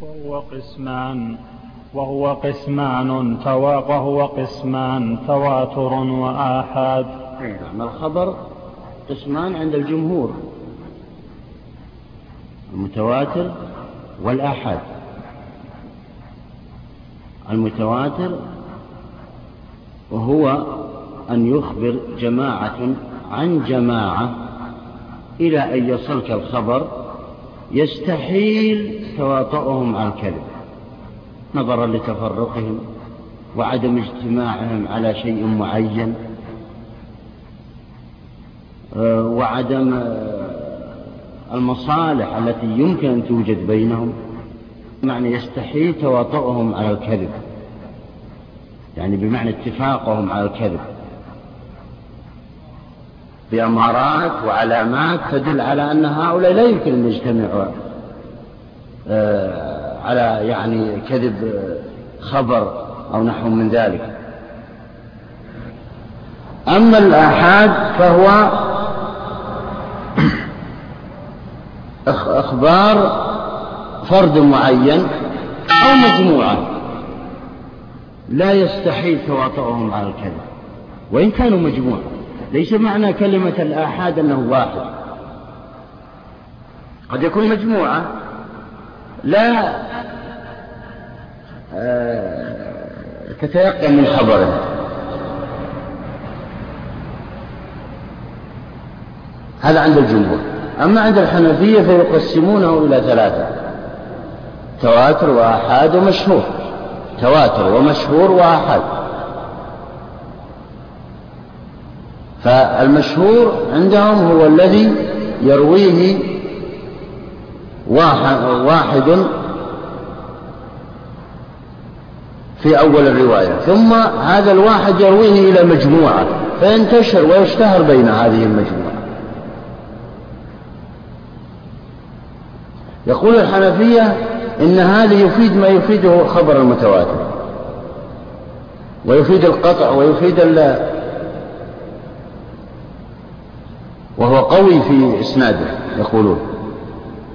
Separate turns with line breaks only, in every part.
وهو قسمان وهو قسمان وهو قسمان تواتر وآحاد.
نعم الخبر قسمان عند الجمهور. المتواتر والآحاد. المتواتر وهو أن يخبر جماعة عن جماعة إلى أن يصلك الخبر يستحيل تواطؤهم على الكذب نظرا لتفرقهم وعدم اجتماعهم على شيء معين آه، وعدم آه، المصالح التي يمكن أن توجد بينهم معنى يستحيل تواطؤهم على الكذب يعني بمعنى اتفاقهم على الكذب. بأمارات وعلامات تدل على أن هؤلاء لا يمكن أن يجتمعوا آه، على يعني كذب خبر أو نحو من ذلك. أما الآحاد فهو أخبار فرد معين أو مجموعة لا يستحيل تواطؤهم على الكذب وإن كانوا مجموعة. ليس معنى كلمة الآحاد أنه واحد. قد يكون مجموعة. لا. آه، تتيقن من خبره هذا عند الجمهور. أما عند الحنفية فيقسمونه إلى ثلاثة. تواتر وآحاد ومشهور. تواتر ومشهور وآحاد. فالمشهور عندهم هو الذي يرويه واحد في أول الرواية. ثم هذا الواحد يرويه إلى مجموعة فينتشر ويشتهر بين هذه المجموعة. يقول الحنفية إن هذا يفيد ما يفيده خبر المتواتر ويفيد القطع ويفيد وهو قوي في إسناده يقولون.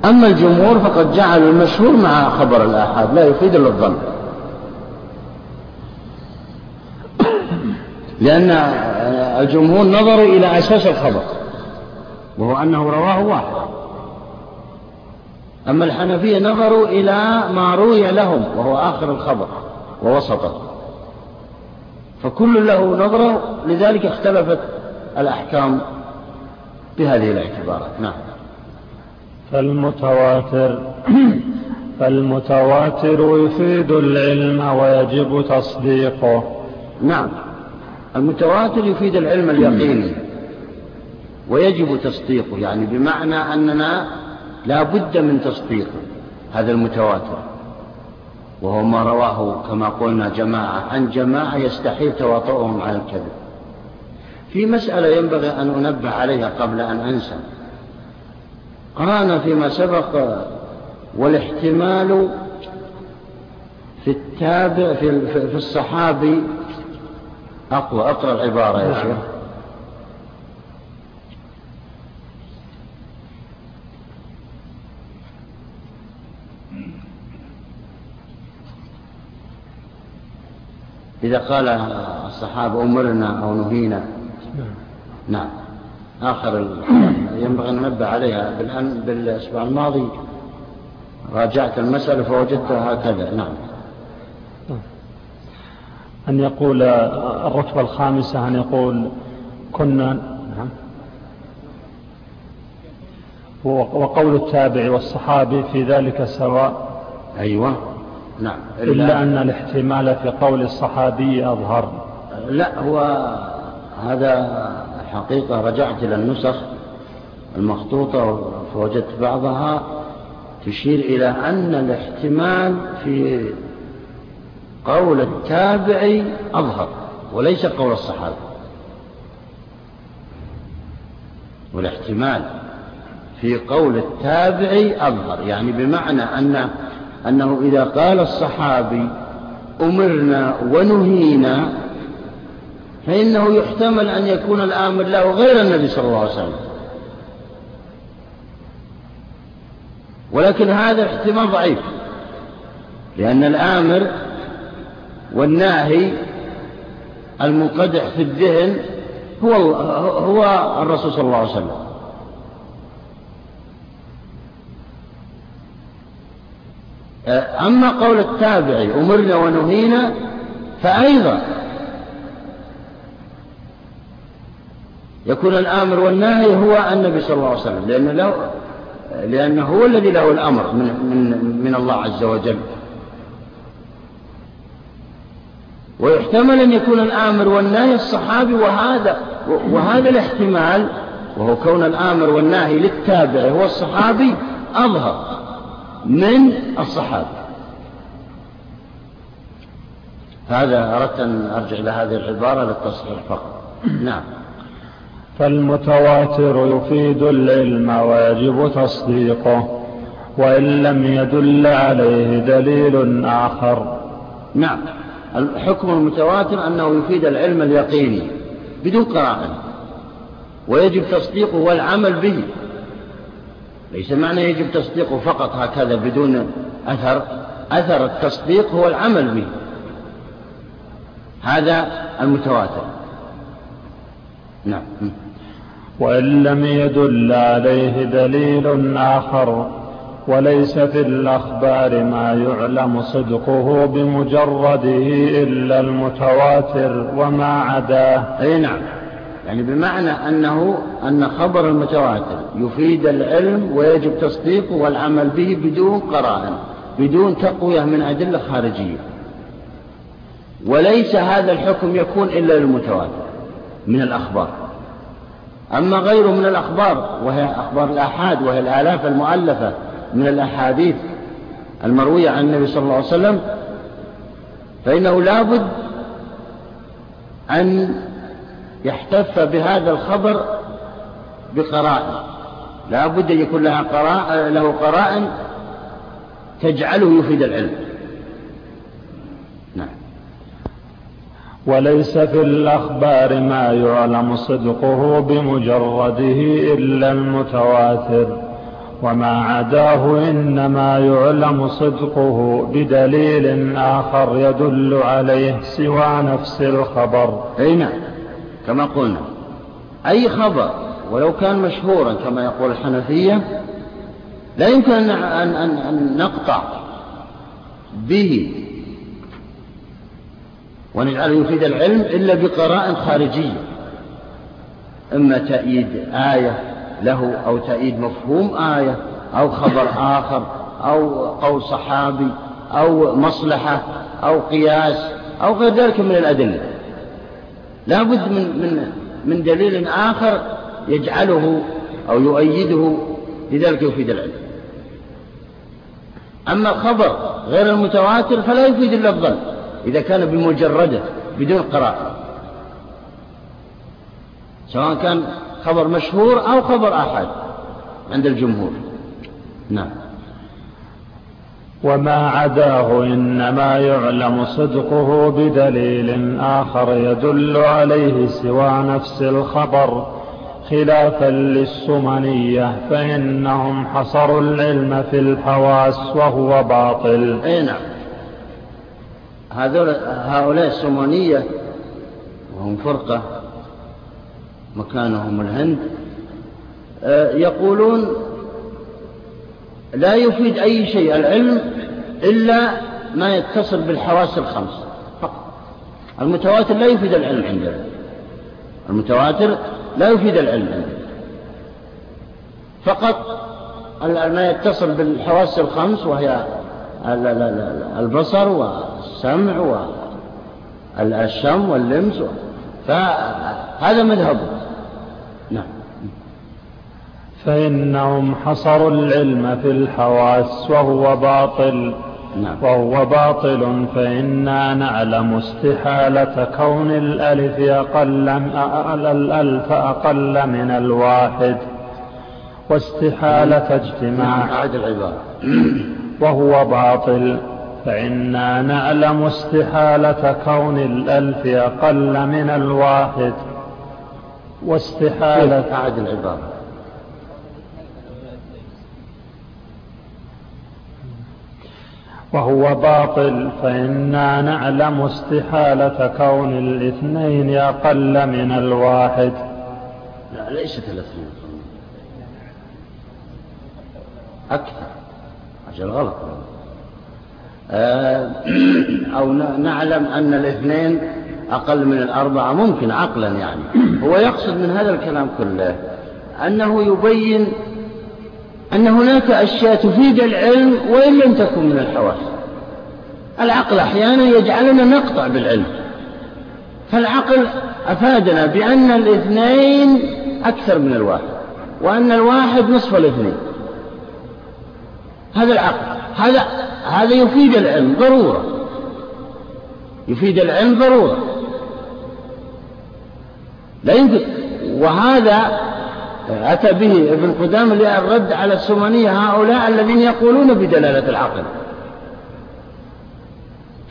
أما الجمهور فقد جعلوا المشهور مع خبر الآحاد لا يفيد إلا الظن. لأن الجمهور نظروا إلى أساس الخبر وهو أنه رواه واحد. أما الحنفية نظروا إلى ما روي لهم وهو آخر الخبر ووسطه. فكل له نظرة لذلك اختلفت الأحكام بهذه الاعتبارات. نعم.
فالمتواتر فالمتواتر يفيد العلم ويجب تصديقه.
نعم. المتواتر يفيد العلم اليقيني ويجب تصديقه يعني بمعنى أننا لا بد من تصديقه هذا المتواتر. وهو ما رواه كما قلنا جماعة عن جماعة يستحيل تواطؤهم على الكذب. في مسألة ينبغي أن أنبه عليها قبل أن أنسى. قرأنا فيما سبق والاحتمال في التابع في, في الصحابي أقوى أقرأ العبارة يا شيخ. إذا قال الصحابة أمرنا أو نهينا نعم. آخر ينبغي أن ننبه عليها بالأن بالأسبوع الماضي. راجعت المسألة فوجدتها هكذا. نعم.
أن يقول الرتبة الخامسة أن يقول كنا نعم. وقول التابع والصحابي في ذلك سواء.
أيوة. نعم.
إلا, إلا أن الاحتمال في قول الصحابي أظهر.
لا هو هذا حقيقة رجعت إلى النسخ المخطوطة فوجدت بعضها تشير إلى أن الاحتمال في قول التابعي أظهر وليس قول الصحابي والاحتمال في قول التابعي أظهر يعني بمعنى أن أنه إذا قال الصحابي أمرنا ونهينا فإنه يحتمل أن يكون الآمر له غير النبي صلى الله عليه وسلم. ولكن هذا احتمال ضعيف لأن الآمر والناهي المنقدح في الذهن هو هو الرسول صلى الله عليه وسلم. أما قول التابعي أمرنا ونهينا فأيضا يكون الآمر والناهي هو النبي صلى الله عليه وسلم لأنه, له لأنه هو الذي له الأمر من, من, من الله عز وجل. ويحتمل أن يكون الآمر والناهي الصحابي وهذا وهذا الاحتمال وهو كون الآمر والناهي للتابع هو الصحابي أظهر من الصحابة هذا أردت أن أرجع إلى هذه العبارة للتصحيح فقط. نعم.
فالمتواتر يفيد العلم ويجب تصديقه وإن لم يدل عليه دليل آخر.
نعم. الحكم المتواتر أنه يفيد العلم اليقيني بدون قراءة ويجب تصديقه والعمل به. ليس معنى يجب تصديقه فقط هكذا بدون أثر أثر التصديق هو العمل به. هذا المتواتر. نعم.
وإن لم يدل عليه دليل آخر وليس في الأخبار ما يعلم صدقه بمجرده إلا المتواتر وما عداه.
أي نعم. يعني بمعنى أنه أن خبر المتواتر يفيد العلم ويجب تصديقه والعمل به بدون قرائن بدون تقوية من أدلة خارجية. وليس هذا الحكم يكون إلا للمتواتر من الأخبار. أما غيره من الأخبار وهي أخبار الآحاد وهي الآلاف المؤلفة من الأحاديث المروية عن النبي صلى الله عليه وسلم فإنه لابد أن يحتف بهذا الخبر بقرائن لا بد أن يكون لها قرائن له قرائن تجعله يفيد العلم
نعم وليس في الأخبار ما يعلم صدقه بمجرده إلا المتواتر وما عداه إنما يعلم صدقه بدليل آخر يدل عليه سوى نفس الخبر.
أي نعم كما قلنا أي خبر ولو كان مشهورا كما يقول الحنفية لا يمكن أن, أن, أن, نقطع به ونجعله يفيد العلم إلا بقراء خارجية. إما تأييد آية له أو تأييد مفهوم آية أو خبر آخر أو قول صحابي أو مصلحة أو قياس أو غير ذلك من الأدلة. لا بد من, من, من دليل آخر يجعله أو يؤيده لذلك يفيد العلم. أما الخبر غير المتواتر فلا يفيد إلا الظن إذا كان بمجردة بدون قراءة. سواء كان خبر مشهور أو خبر آحاد عند الجمهور. نعم.
وما عداه إنما يعلم صدقه بدليل آخر يدل عليه سوى نفس الخبر. خلافا للسمنية فإنهم حصروا العلم في الحواس وهو باطل.
أي نعم. هؤلاء السمنية وهم فرقة مكانهم الهند آه، يقولون لا يفيد أي شيء العلم إلا ما يتصل بالحواس الخمس فقط. المتواتر لا يفيد العلم عندنا. المتواتر لا يفيد العلم عندنا. فقط ما يتصل بالحواس الخمس وهي البصر والسمع والشم واللمس فهذا مذهبه نعم.
فإنهم حصروا العلم في الحواس وهو باطل. نعم. وهو باطل فإنا نعلم استحالة كون الألف أقل الألف أقل من الواحد. واستحالة اجتماع.
أعد العبارة.
وهو باطل. فإنا نعلم استحالة كون الألف أقل من الواحد. واستحالة.
أعد العبارة
وهو باطل. فإنا نعلم استحالة كون الاثنين أقل من الواحد.
لا ليست الاثنين. أكثر. أجل غلط. أو نعلم أن الاثنين أقل من الأربعة ممكن عقلا يعني. هو يقصد من هذا الكلام كله أنه يبين أن هناك أشياء تفيد العلم وإن لم تكن من الحواس. العقل أحيانا يجعلنا نقطع بالعلم. فالعقل أفادنا بأن الاثنين أكثر من الواحد وأن الواحد نصف الاثنين. هذا العقل. هذا هذا يفيد العلم ضرورة. يفيد العلم ضرورة. لا يمكن. وهذا أتى به ابن قدام للرد على السمنية هؤلاء الذين يقولون بدلالة العقل.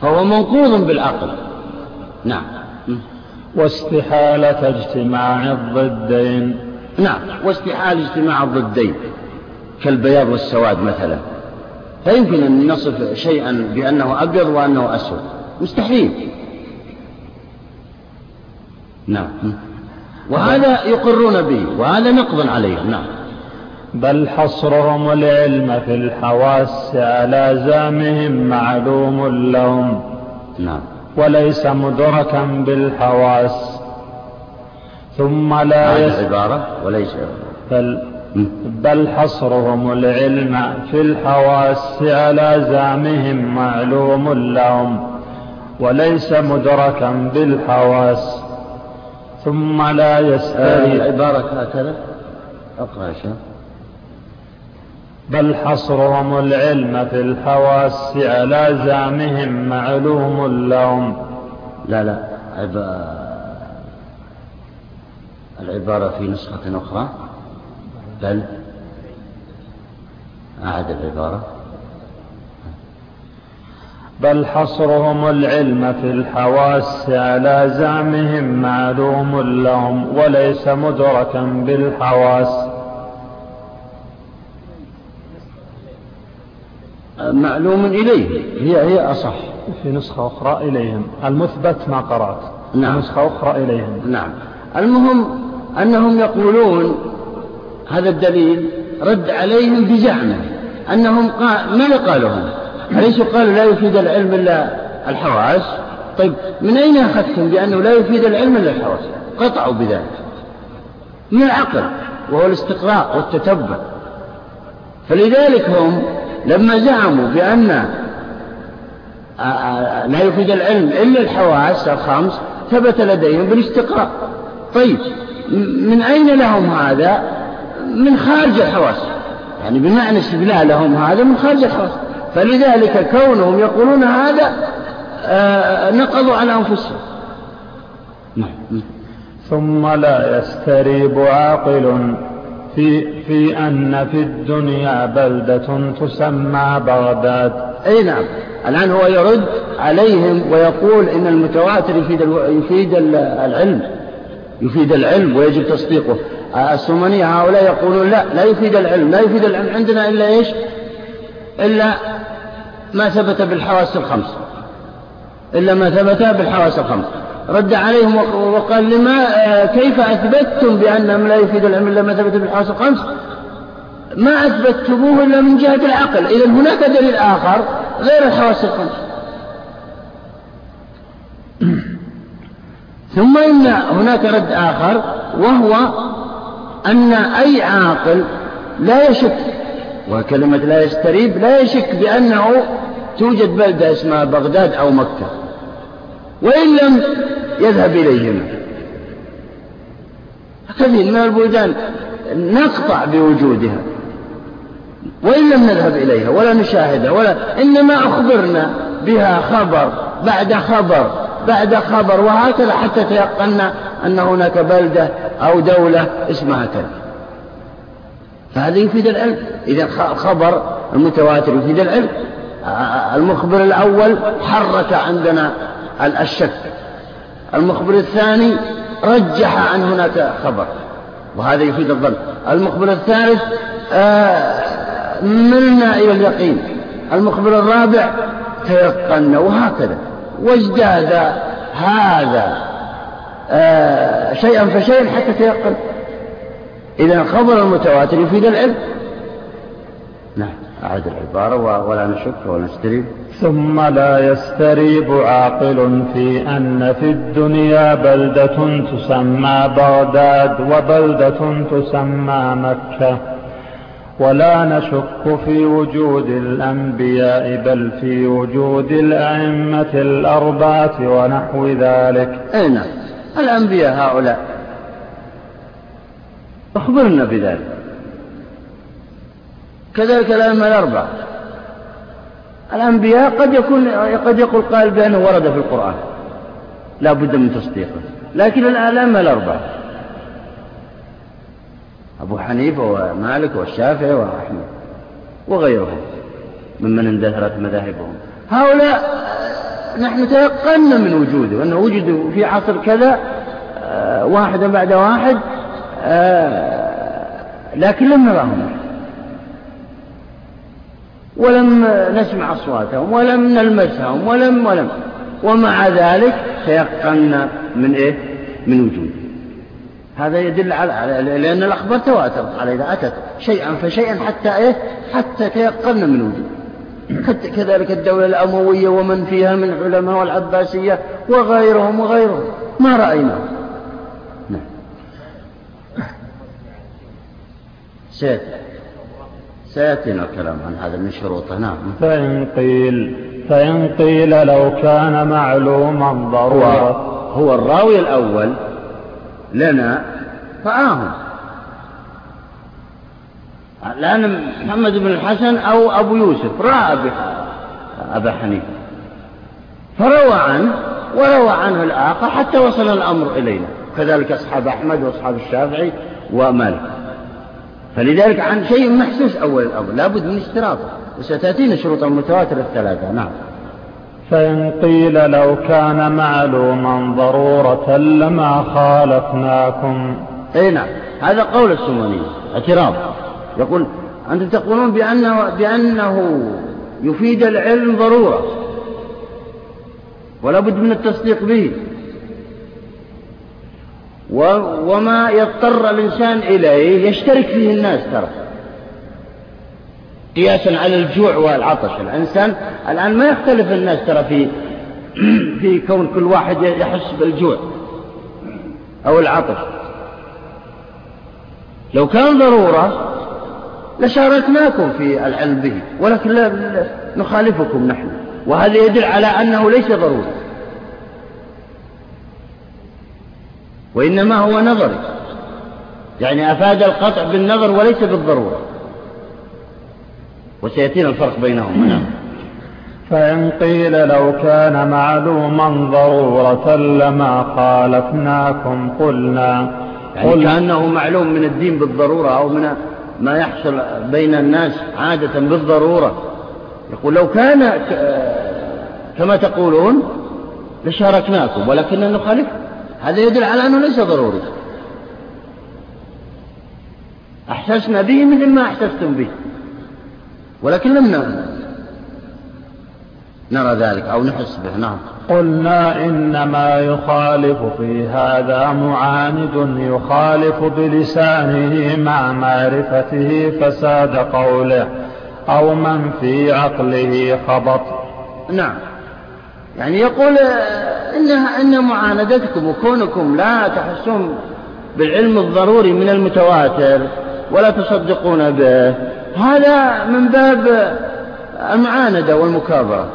فهو منقوض بالعقل. نعم.
واستحالة اجتماع الضدين.
نعم. واستحال اجتماع الضدين. كالبياض والسواد مثلا. فيمكن أن نصف شيئا بأنه أبيض وأنه أسود. مستحيل. نعم. وهذا يقرون به وهذا نقض عليهم نعم.
بل حصرهم العلم في الحواس على زامهم معلوم لهم.
نعم.
وليس مدركا بالحواس. ثم لا
يس... عبارة وليس
بل بل حصرهم العلم في الحواس على زامهم معلوم لهم وليس مدركا بالحواس. ثم لا يستري
العبارة هكذا أقرأ
بل حصرهم العلم في الحواس على زعمهم معلوم لهم.
لا لا عب... العبارة في نسخة أخرى. بل أعد العبارة؟
بل حصرهم العلم في الحواس على زعمهم معلوم لهم وليس مدركا بالحواس.
معلوم إليه هي هي أصح.
في نسخة أخرى إليهم. المثبت ما قرأت.
نعم.
نسخة أخرى إليهم.
نعم. المهم أنهم يقولون هذا الدليل رد عليهم بزعمه أنهم قال ماذا قالوا هم أليس قالوا لا يفيد العلم إلا الحواس؟ طيب من أين أخذتم بأنه لا يفيد العلم إلا الحواس؟ قطعوا بذلك. من العقل وهو الاستقراء والتتبع. فلذلك هم لما زعموا بأن لا يفيد العلم إلا الحواس الخمس ثبت لديهم بالاستقراء. طيب من أين لهم هذا؟ من خارج الحواس. يعني بمعنى استدلالهم هذا من خارج الحواس. فلذلك كونهم يقولون هذا نقضوا على أنفسهم.
نعم. ثم لا يستريب عاقل في, في أن في الدنيا بلدة تسمى بغداد.
أي نعم. الآن هو يرد عليهم ويقول إن المتواتر يفيد, ألو... يفيد العلم يفيد العلم ويجب تصديقه. السمنية هؤلاء يقولون لا لا يفيد العلم لا يفيد العلم. عندنا إلا إيش؟ إلا ما ثبت بالحواس الخمس. إلا ما ثبت بالحواس الخمس. رد عليهم وقال لما كيف أثبتتم بأنهم لا يفيد العلم إلا ما ثبت بالحواس الخمس؟ ما أثبتتموه إلا من جهة العقل. إذا هناك دليل آخر غير الحواس الخمس. ثم إن هناك رد آخر وهو أن أي عاقل لا يشك وكلمة لا يستريب لا يشك بأنه توجد بلدة اسمها بغداد أو مكة وإن لم يذهب إليهما. كثير من البلدان نقطع بوجودها وإن لم نذهب إليها ولا نشاهدها ولا إنما أخبرنا بها خبر بعد خبر. بعد خبر وهكذا حتى تيقنا أن هناك بلدة أو دولة اسمها كذا. فهذا يفيد العلم. إذا الخبر المتواتر يفيد العلم. المخبر الأول حرك عندنا الشك. المخبر الثاني رجح عن هناك خبر وهذا يفيد الظن. المخبر الثالث ملنا إلى اليقين. المخبر الرابع تيقن وهكذا. وازداد هذا آه شيئا فشيئا حتى تيقن. إذا الخبر المتواتر يفيد العلم. نعم. أعد العبارة ولا نشك ولا نستريب.
ثم لا يستريب عاقل في أن في الدنيا بلدة تسمى بغداد وبلدة تسمى مكة. ولا نشك في وجود الأنبياء بل في وجود الأئمة الأربعة ونحو ذلك.
أي نعم. الأنبياء هؤلاء. أخبرنا بذلك. كذلك الأئمة الأربعة. الأنبياء قد يكون قد يقول قائل بأنه ورد في القرآن. لا بد من تصديقه. لكن الأئمة الأربعة. أبو حنيفة ومالك والشافعي وأحمد وغيرهم ممن اندثرت مذاهبهم. هؤلاء نحن تيقنا من وجوده أنه وجدوا في عصر كذا آه، واحدا بعد واحد آه، لكن لم نراهم. ولم نسمع أصواتهم ولم نلمسهم ولم ولم. ومع ذلك تيقنا من إيه؟ من وجوده. هذا يدل على لأن الأخبار تواترت على إذا أتت شيئا فشيئا حتى إيه؟ حتى تيقنا من وجوده كذلك الدولة الأموية ومن فيها من علماء والعباسية وغيرهم وغيرهم. ما رأينا؟ نعم. سيأتي. سيأتينا الكلام عن هذا من شروطه. نعم.
فإن قيل فإن قيل لو كان معلوما ضرورة.
هو, هو الراوي الأول لنا رآهم الآن محمد بن الحسن أو أبو يوسف رأى أبا حنيفة. فروى عنه وروى عنه الآخر حتى وصل الأمر إلينا. كذلك أصحاب أحمد وأصحاب الشافعي ومالك. فلذلك عن شيء محسوس أول الأمر لابد من اشتراطه. وستأتينا شروط المتواتر الثلاثة. نعم.
فإن قيل لو كان معلوما ضرورة لما خالفناكم.
أي نعم هذا قول السموني اعتراض. يقول أنتم تقولون بأنه, بأنه يفيد العلم ضرورة. ولا بد من التصديق به. وما يضطر الإنسان إليه يشترك فيه الناس ترى. قياسا على الجوع والعطش. الإنسان الآن ما يختلف الناس ترى في في كون كل واحد يحس بالجوع أو العطش. لو كان ضرورة لشاركناكم في العلم به ولكن لا نخالفكم نحن وهذا يدل على أنه ليس ضروري وإنما هو نظري. يعني أفاد القطع بالنظر وليس بالضرورة. وسيأتينا الفرق بينهما نعم.
فإن قيل لو كان معلوما ضرورة لما خالفناكم قلنا
يعني قل كأنه معلوم من الدين بالضرورة أو من ما يحصل بين الناس عادة بالضرورة. يقول لو كان كما تقولون لشاركناكم ولكننا نخالفكم هذا يدل على أنه ليس ضروري. أحسسنا به مثل ما أحسستم به. ولكن لم نرى. ذلك أو نحس به نعم.
قلنا إنما يخالف في هذا معاند يخالف بلسانه مع معرفته فساد قوله أو من في عقله خبط.
نعم. يعني يقول إنها إن معاندتكم وكونكم لا تحسون بالعلم الضروري من المتواتر. ولا تصدقون به. هذا من باب المعاندة والمكابرة.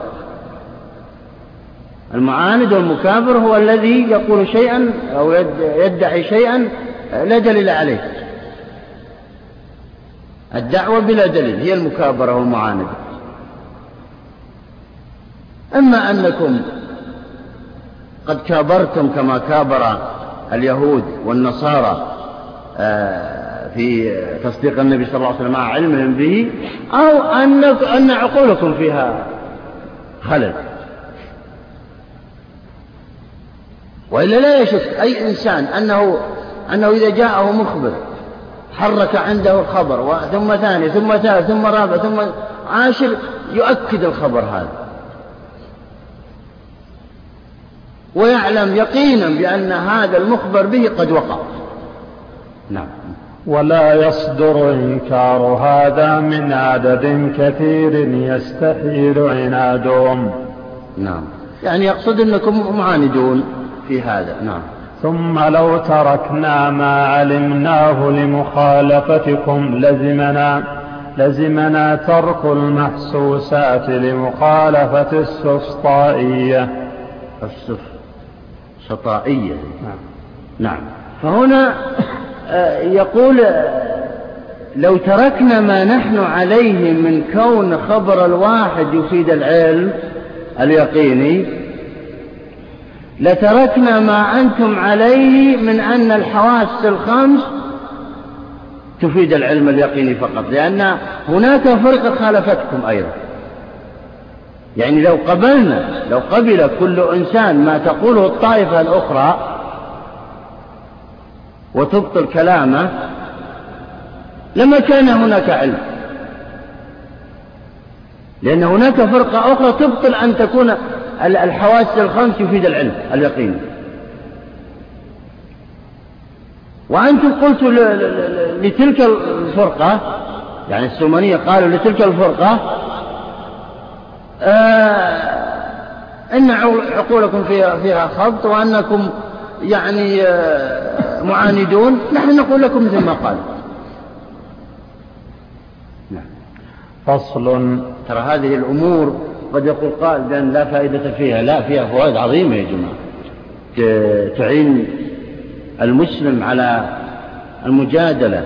المعاند والمكابر هو الذي يقول شيئا أو يدعي شيئا لا دليل عليه. الدعوة بلا دليل هي المكابرة والمعاندة أما أنكم قد كابرتم كما كابر اليهود والنصارى آه، في تصديق النبي صلى الله عليه وسلم مع علمهم به أو أن عقولكم فيها خلل. وإلا لا يشك أي إنسان أنه أنه إذا جاءه مخبر حرك عنده الخبر ثم ثاني ثم ثالث ثم رابع ثم عاشر يؤكد الخبر هذا. ويعلم يقينا بأن هذا المخبر به قد وقع. نعم.
ولا يصدر إنكار هذا من عدد كثير يستحيل عنادهم.
نعم. يعني يقصد أنكم معاندون في هذا. نعم.
ثم لو تركنا ما علمناه لمخالفتكم لزمنا لزمنا ترك المحسوسات لمخالفة السفطائية.
السفطائية نعم. نعم. فهنا يقول لو تركنا ما نحن عليه من كون خبر الواحد يفيد العلم اليقيني لتركنا ما أنتم عليه من أن الحواس الخمس تفيد العلم اليقيني فقط لأن هناك فرقة خالفتكم أيضا. يعني لو قبلنا لو قبل كل إنسان ما تقوله الطائفة الأخرى وتبطل كلامه لما كان هناك علم. لأن هناك فرقة أخرى تبطل أن تكون الحواس الخمس يفيد العلم اليقين. وأنتم قلتوا لتلك الفرقة يعني السومانية قالوا لتلك الفرقة آه إن عقولكم فيها, فيها خبط وأنكم يعني آه معاندون نحن نقول لكم مثل ما قال.
نعم. فصل.
ترى هذه الأمور قد يقول قائل بأن لا فائدة فيها. لا فيها فوائد عظيمة يا جماعة. تعين المسلم على المجادلة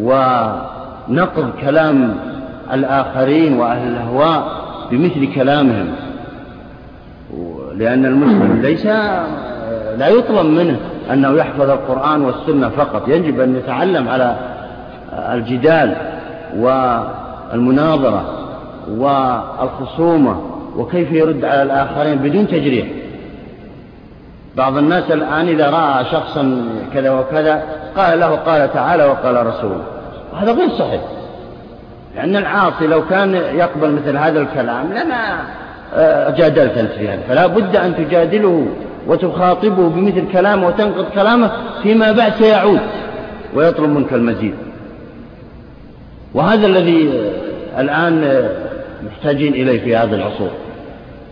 ونقض كلام الآخرين وأهل الأهواء بمثل كلامهم. لأن المسلم ليس لا يطلب منه أنه يحفظ القرآن والسنة فقط. يجب أن يتعلم على الجدال والمناظرة والخصومة وكيف يرد على الآخرين بدون تجريح. بعض الناس الآن إذا رأى شخصا كذا وكذا قال له قال تعالى وقال رسول. وهذا غير صحيح. لأن العاصي لو كان يقبل مثل هذا الكلام لما آه، جادلت أنت في هذا. فلا بد أن تجادله. وتخاطبه بمثل كلامه وتنقض كلامه فيما بعد سيعود ويطلب منك المزيد. وهذا الذي الآن محتاجين إليه في هذا العصور.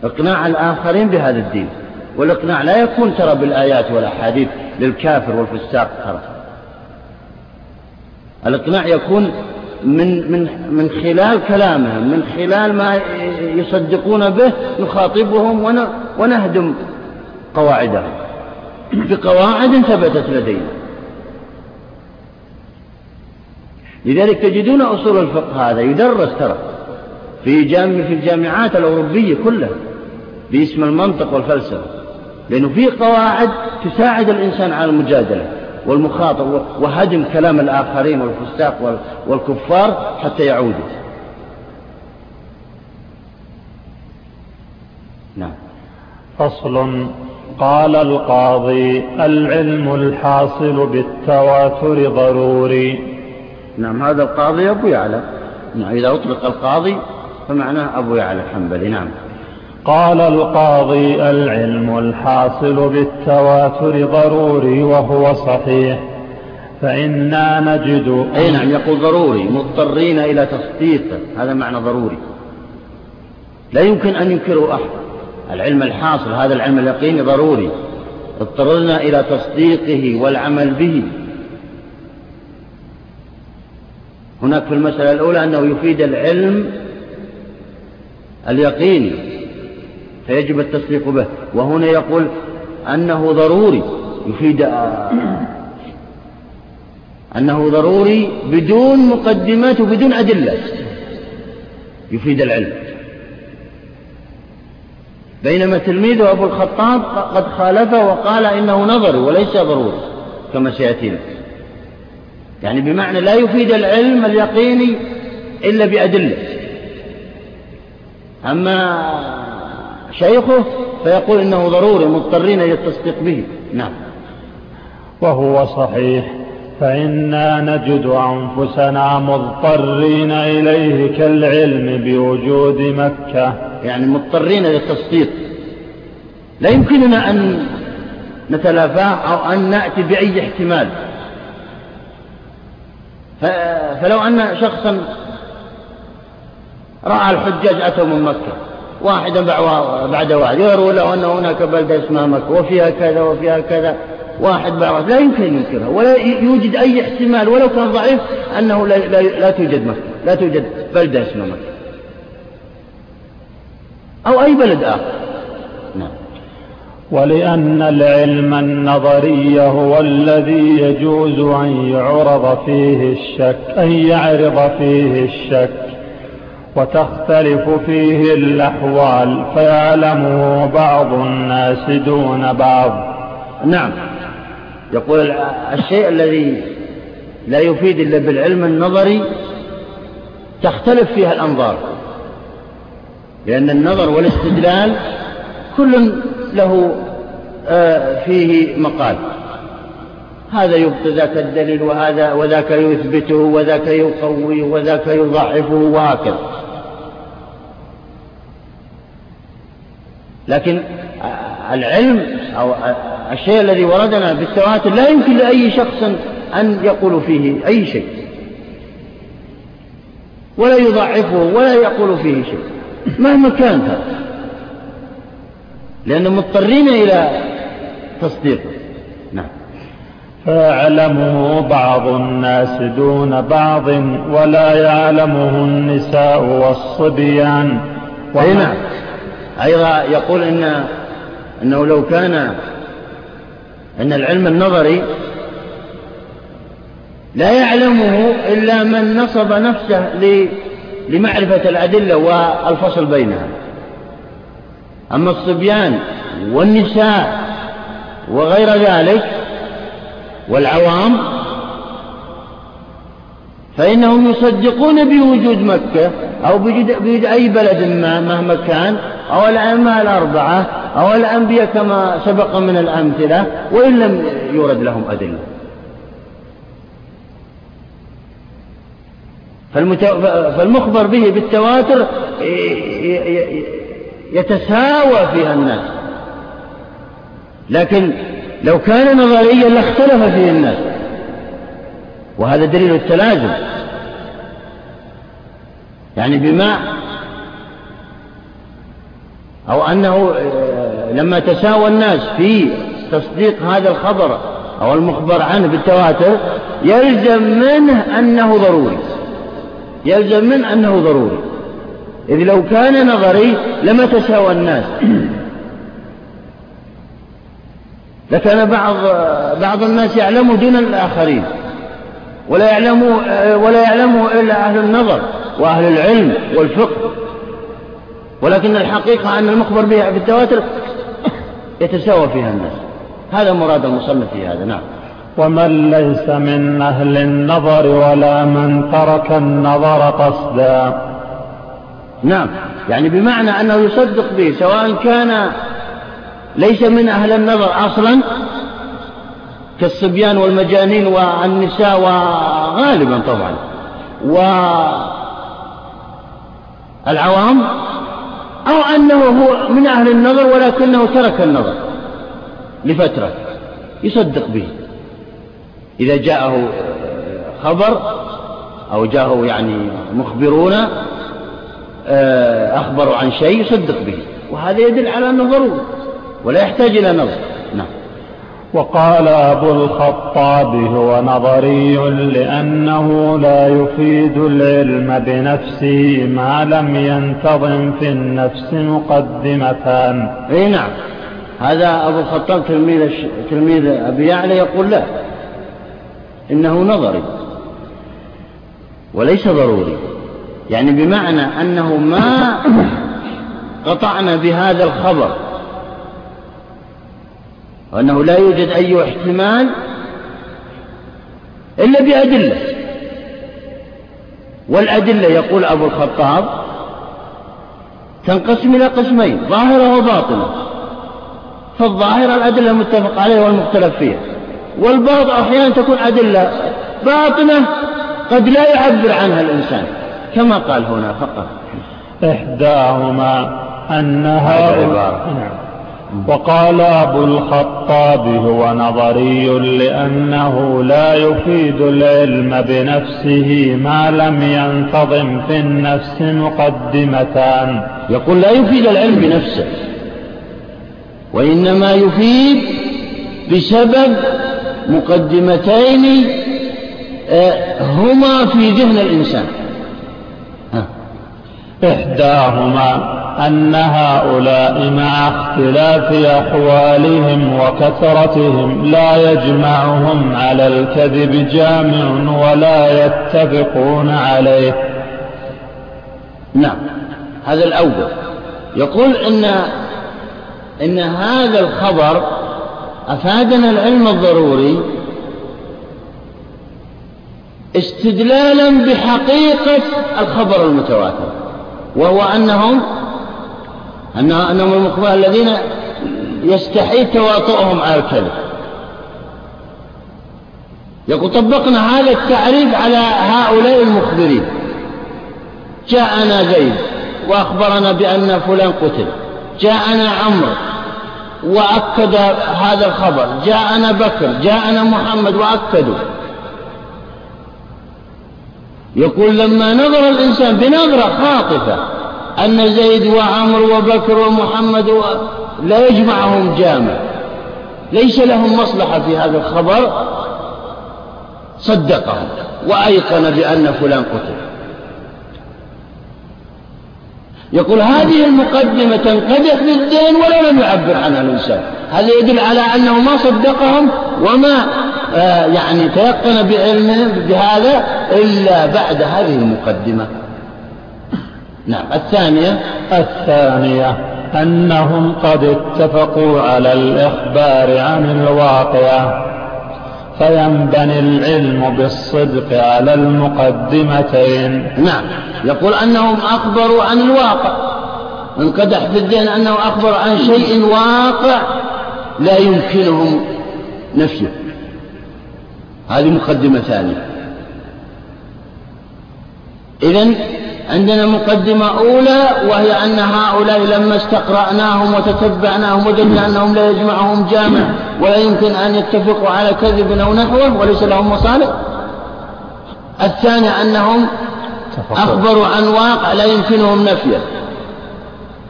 إقناع الآخرين بهذا الدين. والإقناع لا يكون ترى بالآيات والأحاديث للكافر والفساق ترى. الإقناع يكون من, من, من خلال كلامهم من خلال ما يصدقون به نخاطبهم ونهدم قواعدهم بقواعد ثبتت لدينا. لذلك تجدون أصول الفقه هذا يدرس ترى في جامع في الجامعات الأوروبية كلها باسم المنطق والفلسفة لأنه في قواعد تساعد الإنسان على المجادلة والمخاطر وهدم كلام الآخرين والفساق والكفار حتى يعودوا
نعم. فصل قال القاضي العلم الحاصل بالتواتر ضروري.
نعم هذا القاضي أبو يعلى. نعم إذا أطلق القاضي فمعناه أبو يعلى الحنبلي نعم.
قال القاضي العلم الحاصل بالتواتر ضروري وهو صحيح فإنا نجد
أي نعم يقول ضروري مضطرين إلى تصديقه هذا معنى ضروري. لا يمكن أن ينكره أحد. العلم الحاصل هذا العلم اليقيني ضروري. اضطررنا إلى تصديقه والعمل به. هناك في المسألة الأولى أنه يفيد العلم اليقيني فيجب التصديق به. وهنا يقول أنه ضروري يفيد أنه ضروري بدون مقدمات وبدون أدلة. يفيد العلم. بينما تلميذه أبو الخطاب قد خالفه وقال إنه نظري وليس ضروري كما سيأتينا. يعني بمعنى لا يفيد العلم اليقيني إلا بأدلة. أما شيخه فيقول إنه ضروري مضطرين إلى التصديق به. نعم.
وهو صحيح. فإنا نجد أنفسنا مضطرين إليه كالعلم بوجود مكة.
يعني مضطرين للتصديق لا يمكننا أن نتلافاه أو أن نأتي بأي احتمال. فلو أن شخصا رأى الحجاج أتوا من مكة واحدا بعد واحد يروي له أن هناك بلدة اسمها مكة وفيها كذا وفيها كذا. واحد واحد لا يمكن أن ينكرها ولا يوجد أي احتمال ولو كان ضعيف أنه لا, لا, لا توجد مكة لا توجد بلدة اسمها مكة. أو أي بلد آخر. نعم.
ولأن العلم النظري هو الذي يجوز أن يعرض فيه الشك أن يعرض فيه الشك وتختلف فيه الأحوال فيعلمه بعض الناس دون بعض.
نعم. يقول الشيء الذي لا يفيد إلا بالعلم النظري تختلف فيها الأنظار لأن النظر والاستدلال كل له آه، فيه مقال. هذا يبطل ذاك الدليل وهذا وذاك يثبته وذاك يقويه وذاك يضعفه وهكذا. لكن العلم أو الشيء الذي وردنا بالتواتر لا يمكن لأي شخص أن يقول فيه أي شيء. ولا يضعفه ولا يقول فيه شيء. مهما كان هذا. لأنهم مضطرين إلى تصديقه. نعم.
فيعلمه بعض الناس دون بعض ولا يعلمه النساء والصبيان.
نعم. أيضا يقول إن أنه لو كان أن العلم النظري لا يعلمه إلا من نصب نفسه لمعرفة الأدلة والفصل بينها. أما الصبيان والنساء وغير ذلك والعوام فإنهم يصدقون بوجود مكة أو بوجود أي بلد ما مهما كان أو الأئمة الأربعة أو الأنبياء كما سبق من الأمثلة وإن لم يورد لهم أدلة. فالمخبر به بالتواتر يتساوى فيها الناس. لكن لو كان نظريا لاختلف فيه الناس. وهذا دليل التلازم. يعني بما أو أنه آه، لما تساوى الناس في تصديق هذا الخبر أو المخبر عنه بالتواتر يلزم منه أنه ضروري. يلزم منه أنه ضروري. إذ لو كان نظري لما تساوى الناس. لكان بعض بعض الناس يعلمه دون الآخرين. ولا يعلمه ولا يعلمه إلا أهل النظر وأهل العلم والفقه. ولكن الحقيقة أن المخبر بها بالتواتر يتساوى فيها الناس. هذا مراد المصنف في هذا نعم.
ومن ليس من أهل النظر ولا من ترك النظر قصدا.
نعم. يعني بمعنى أنه يصدق به سواء كان ليس من أهل النظر أصلا كالصبيان والمجانين والنساء وغالبا طبعا. والعوام أو أنه هو من أهل النظر ولكنه ترك النظر لفترة يصدق به. إذا جاءه خبر أو جاءه يعني مخبرون آه، أخبروا عن شيء يصدق به. وهذا يدل على أنه ضروري ولا يحتاج إلى نظر. نعم.
وقال أبو الخطاب هو نظري لأنه لا يفيد العلم بنفسه ما لم ينتظم في النفس مقدمتان.
أي نعم. هذا أبو الخطاب تلميذ, تلميذ أبي يعلى يقول لا إنه نظري وليس ضروري. يعني بمعنى أنه ما قطعنا بهذا الخبر وأنه لا يوجد أي احتمال إلا بأدلة. والأدلة يقول أبو الخطاب تنقسم إلى قسمين ظاهرة وباطنة. فالظاهرة الأدلة المتفق عليها والمختلف فيها. والبعض أحيانا تكون أدلة باطنة قد لا يعبر عنها الإنسان كما قال هنا فقط.
إحداهما أن هؤلاء نعم. وقال أبو الخطاب هو نظري لأنه لا يفيد العلم بنفسه ما لم ينتظم في النفس مقدمتان.
يقول لا يفيد العلم بنفسه وإنما يفيد بسبب مقدمتين آه، هما في ذهن الإنسان.
إحداهما أن هؤلاء مع اختلاف أحوالهم وكثرتهم لا يجمعهم على الكذب جامع ولا يتفقون عليه.
نعم. هذا الأول. يقول إن إن هذا الخبر أفادنا العلم الضروري استدلالا بحقيقة الخبر المتواتر وهو أنهم أنهم المخبرين الذين يستحيل تواطؤهم على الكذب. يقول طبقنا هذا التعريف على هؤلاء المخبرين. جاءنا زيد وأخبرنا بأن فلان قتل. جاءنا عمرو وأكد هذا الخبر. جاءنا بكر جاءنا محمد وأكدوا. يقول لما نظر الإنسان بنظرة خاطفة أن زيد وعمر وبكر ومحمد و... لا يجمعهم جامع. ليس لهم مصلحة في هذا الخبر. صدقهم وأيقن بأن فلان قتل. يقول هذه المقدمة تنقدح بالدين ولا لم يعبر عنها الإنسان. هذا يدل على أنه ما صدقهم وما آه يعني تيقن بعلمه بهذا إلا بعد هذه المقدمة. نعم. الثانية
الثانية أنهم قد اتفقوا على الإخبار عن الواقع فينبني العلم بالصدق على المقدمتين.
نعم. يقول أنهم أخبروا عن الواقع. انقدح في الذهن أنه أخبر عن شيء واقع لا يمكنهم نفيه. هذه مقدمة ثانية. إذا عندنا مقدمة أولى وهي أن هؤلاء لما استقرأناهم وتتبعناهم وجدنا أنهم لا يجمعهم جامع ولا يمكن أن يتفقوا على كذب أو نحوه وليس لهم مصالح. الثاني أنهم أخبروا عن واقع لا يمكنهم نفيه.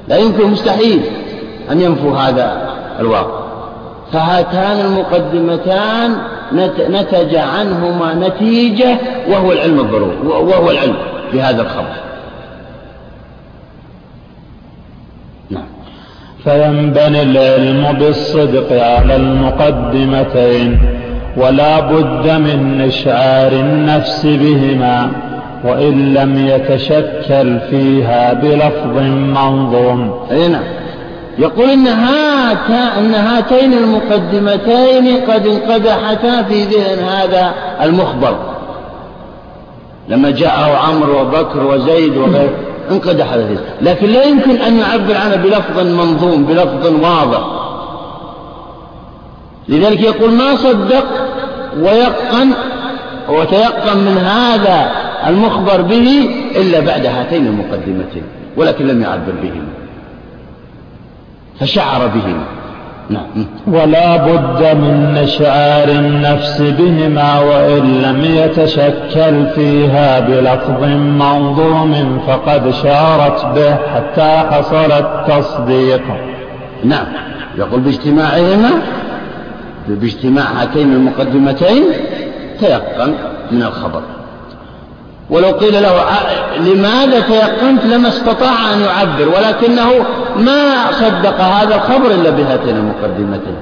لا يمكن مستحيل أن ينفوا هذا الواقع. فهاتان المقدمتان نتج عنهما نتيجة وهو العلم الضروري وهو العلم. بهذا الخبر.
نعم. فينبني العلم بالصدق على المقدمتين ولا بد من إشعار النفس بهما وإن لم يتشكل فيها بلفظ منظوم.
أي نعم. يقول إن, إن هاتين المقدمتين قد انقدحتا في ذهن هذا المخبر. لما جاءه عمرو وبكر وزيد وغيره انقدح هذا لكن لا يمكن أن يعبر عنه بلفظ منظوم بلفظ واضح. لذلك يقول ما صدق ويقن وتيقن من هذا المخبر به إلا بعد هاتين المقدمتين ولكن لم يعبر بهما فشعر بهما.
نعم. ولا بد من إشعار النفس بهما وإن لم يتشكل فيها بلفظ منظوم فقد شارت به حتى حصل التصديق.
نعم. يقول باجتماعهما باجتماع هاتين المقدمتين تيقن من الخبر. ولو قيل له لماذا تيقنت لما استطاع أن يعبر ولكنه ما صدق هذا الخبر إلا بهاتين المقدمتين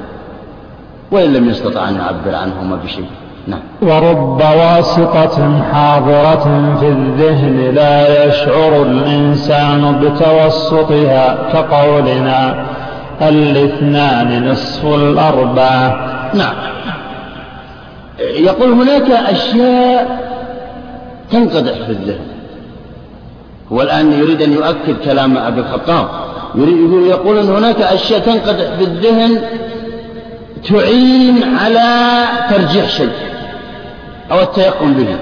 وإن لم يستطع أن يعبر عنهما بشيء. نعم.
ورب واسطة حاضرة في الذهن لا يشعر الإنسان بتوسطها كقولنا الاثنان نصف الأربعة.
نعم. يقول هناك أشياء تنقدح في الذهن. هو الآن يريد أن يؤكد كلام أبي الخطاب. يريد يقول أن هناك أشياء تنقدح في الذهن تعين على ترجيح شيء أو التيقن به.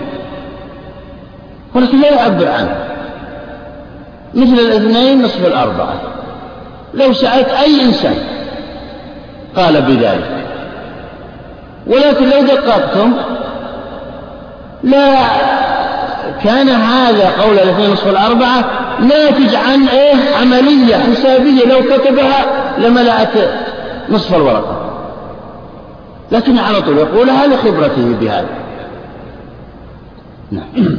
ولكن لا يعبر عنه. مثل الاثنين نصف الأربعة. لو سألت أي إنسان قال بذلك. ولكن لو دققتم لا كان هذا قول الاثنين نصف الأربعة ناتج عن إيه؟ عملية حسابية. لو كتبها لملأت نصف الورقة. لكن على طول يقولها لخبرته بهذا؟
نعم.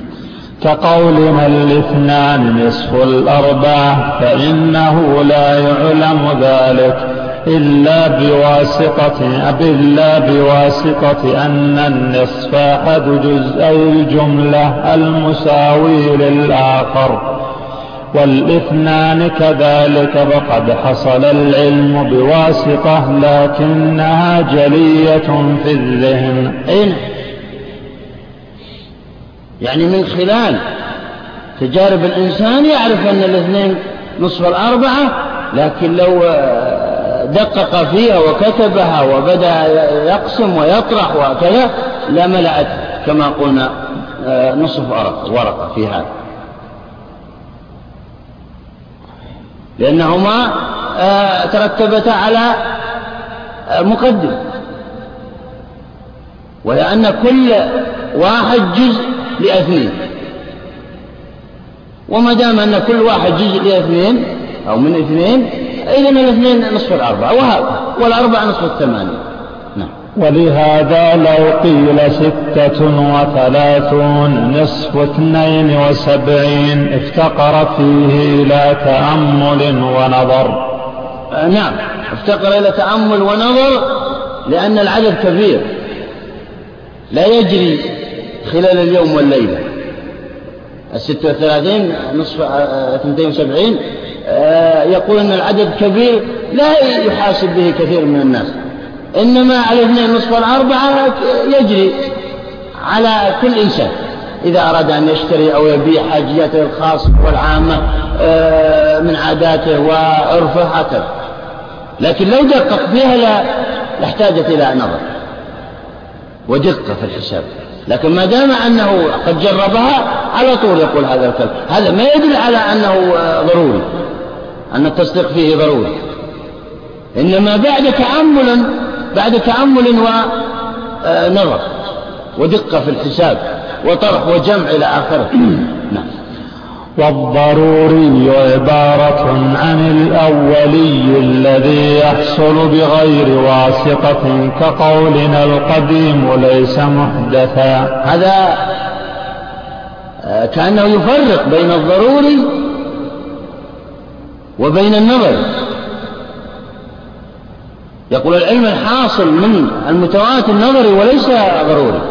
كقولنا الاثنان نصف الأربعة فإنه لا يعلم ذلك. إلا بواسطة إلا بواسطة أن النصف أحد جزئي الجملة المساوي للآخر. والإثنان كذلك فقد حصل العلم بواسطة لكنها جلية في الذهن.
أين يعني من خلال تجارب الإنسان يعرف أن الاثنين نصف الأربعة لكن لو دقق فيها وكتبها وبدأ يقسم ويطرح وكذا لملأت كما قلنا آه، نصف ورقة في هذا. لأنهما آه، ترتبتا على آه، مقدم. ولأن كل واحد جزء لأثنين. وما دام أن كل واحد جزء لأثنين أو من اثنين إذا الاثنين نصف الأربعة وهذا والأربعة نصف الثمانية.
نعم. ولهذا لو قيل ستة وثلاثون نصف اثنين وسبعين افتقر فيه إلى تأمل ونظر.
آه نعم. افتقر إلى تأمل ونظر لأن العدد كبير. لا يجري خلال اليوم والليلة. الستة والثلاثين نصف آه، اثنتين وسبعين آه، يقول أن العدد كبير لا يحاسب به كثير من الناس. إنما على اثنين نصف الأربعة يجري على كل إنسان. إذا أراد أن يشتري أو يبيع حاجياته الخاصة والعامة آه، من عاداته وعرفه هكذا. لكن لو دقق فيها لا لاحتاجت إلى نظر. ودقة في الحساب. لكن ما دام أنه قد جربها على طول يقول هذا الكلام. هذا ما يدل على أنه آه، ضروري. أن التصديق فيه ضروري. إنما بعد تأمل بعد تأمل ونظر آه، ودقة في الحساب وطرح وجمع إلى آخره. نعم.
والضروري عبارة عن الأولي الذي يحصل بغير واسطة كقولنا القديم ليس محدثا.
هذا آه، كأنه يفرق بين الضروري وبين النظر. يقول العلم الحاصل من المتواتر النظري وليس ضروري.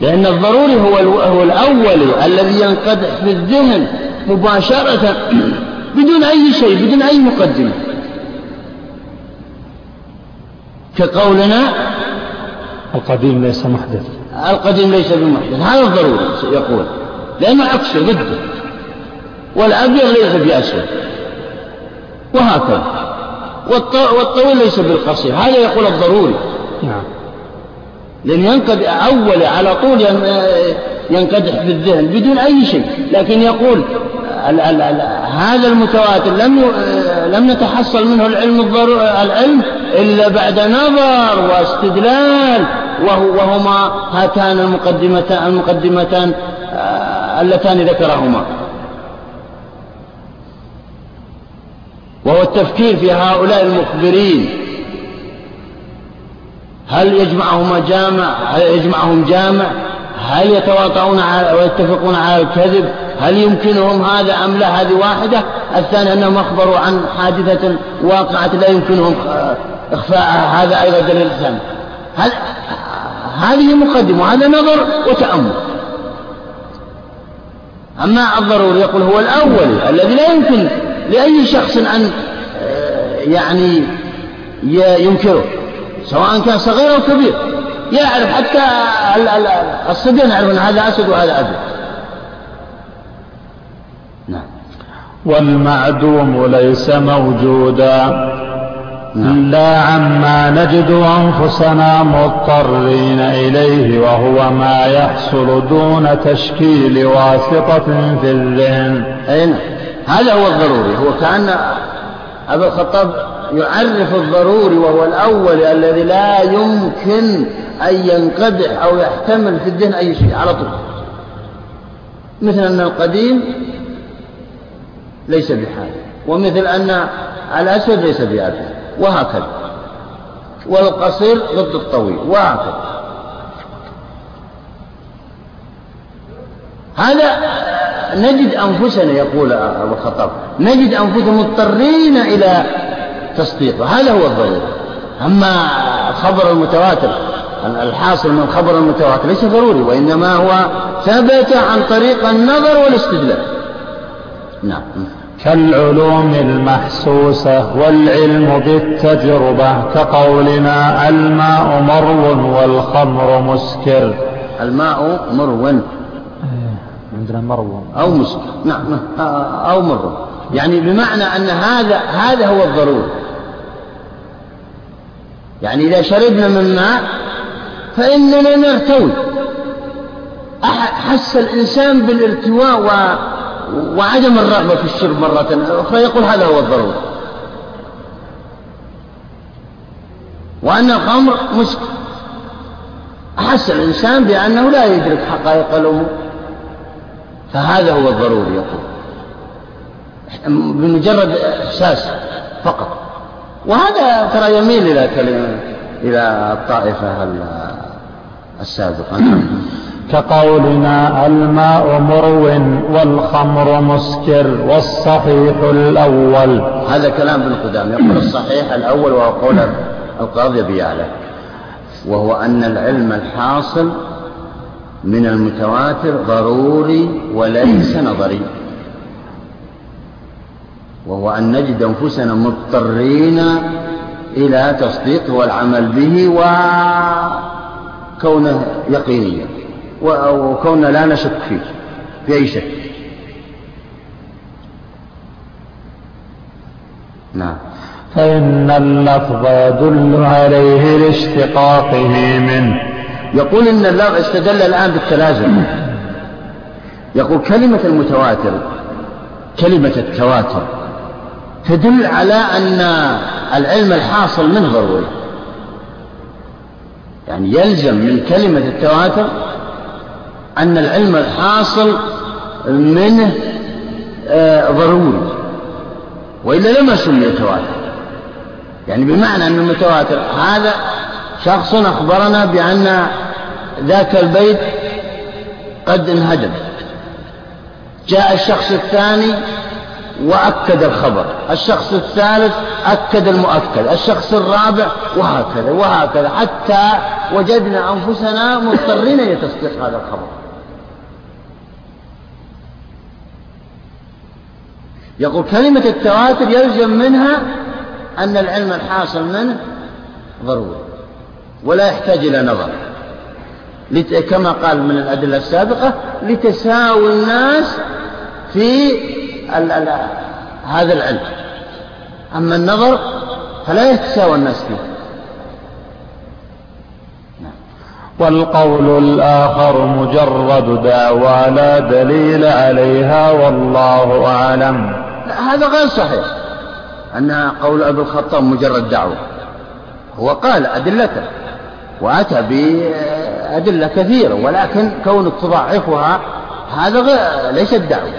لأن الضروري هو هو الأولي الذي ينقدح في الذهن مباشرة بدون أي شيء بدون أي مقدمة. كقولنا
القديم ليس محدث.
القديم ليس بمحدث. هذا الضروري يقول. لأنه عكسه ضده والأبيض ليس بأسود وهكذا. والطويل ليس بالقصير. هذا يقول الضروري. نعم. لأن ينقد أول على طول ينقدح في الذهن بدون أي شيء. لكن يقول ال ال ال هذا المتواتر لم لم نتحصل منه العلم العلم إلا بعد نظر واستدلال. وهو وهما هاتان المقدمتان المقدمتان آه، اللتان ذكرهما. وهو التفكير في هؤلاء المخبرين. هل يجمعهما جامع؟ هل يجمعهم جامع؟ هل يتواطؤون ويتفقون على الكذب؟ هل يمكنهم هذا أم لا؟ هذه واحدة. الثاني أنهم أخبروا عن حادثة واقعة لا يمكنهم إخفاءها هذا أيضا دليل ثاني هذه مقدمة. وهذا نظر وتأمل. أما الضروري يقول هو الأول الذي لا يمكن لأي شخص أن آه، يعني ينكره سواء كان صغير أو كبير. يعرف حتى الصبيان يعرف أن هذا أسد وهذا أبيض.
نعم. والمعدوم ليس موجودا. نعم. لا عما نجد أنفسنا مضطرين إليه وهو ما يحصل دون تشكيل واسطة في الذهن.
أي نعم. هذا هو الضروري هو كأن أبا الخطاب يعرف الضروري وهو الأول الذي لا يمكن أن ينقدح أو يحتمل في الذهن أي شيء على طول. مثل أن القديم ليس بحال ومثل أن الأسود ليس بأبيض وهكذا. والقصير ضد الطويل وهكذا. هذا نجد أنفسنا يقول أبو الخطاب نجد أنفسنا مضطرين إلى تصديقه هذا هو الضروري أما الخبر المتواتر الحاصل من الخبر المتواتر ليس ضروري وإنما هو ثبت عن طريق النظر والاستدلال. نعم.
كالعلوم المحسوسة والعلم بالتجربة كقولنا الماء مرو والخمر مسكر.
الماء مرو.
عندنا مرو
أو مسكر نعم أو مرو يعني بمعنى أن هذا هذا هو الضروري يعني إذا شربنا من ماء فإننا نرتوي حس الإنسان بالارتواء و... وعدم الرغبة في الشرب مرة أخرى. يقول هذا هو الضروري وأن الخمر مسكر أحس الإنسان بأنه لا يدرك حقائق الأمور. فهذا هو الضروري يقول. بمجرد إحساس فقط. وهذا ترى يميل إلى كلمة إلى الطائفة السابقة.
كقولنا الماء مرو والخمر مسكر والصحيح الأول.
هذا كلام ابن قدام. يقول الصحيح الأول وهو قول القاضي بيعلى وهو أن العلم الحاصل من المتواتر ضروري وليس نظري. وهو أن نجد أنفسنا مضطرين إلى تصديقه والعمل به وكونه يقينيا وكوننا لا نشك فيه في أي شك نعم.
فإن اللفظ يدل عليه لاشتقاقه منه.
يقول إن اللفظ استدل الآن بالتلازم. يقول كلمة المتواتر كلمة التواتر تدل على أن العلم الحاصل منه ضروري. يعني يلزم من كلمة التواتر أن العلم الحاصل منه آه، ضروري. وإلا لما سمي تواتر يعني بمعنى أن المتواتر هذا شخص أخبرنا بأن ذاك البيت قد انهدم. جاء الشخص الثاني وأكد الخبر. الشخص الثالث أكد المؤكد. الشخص الرابع وهكذا وهكذا. حتى وجدنا أنفسنا مضطرين لتصديق هذا الخبر. يقول كلمة التواتر يلزم منها أن العلم الحاصل منه ضروري ولا يحتاج إلى نظر. كما قال من الأدلة السابقة لتساوي الناس في هذا العلم. أما النظر فلا يتساوى الناس فيه.
والقول الآخر مجرد دعوى لا دليل عليها والله أعلم.
هذا غير صحيح. أن قول أبي الخطاب مجرد دعوة. هو قال أدلته وأتى بأدلة كثيرة ولكن كونك تضعفها هذا غير ليست دعوة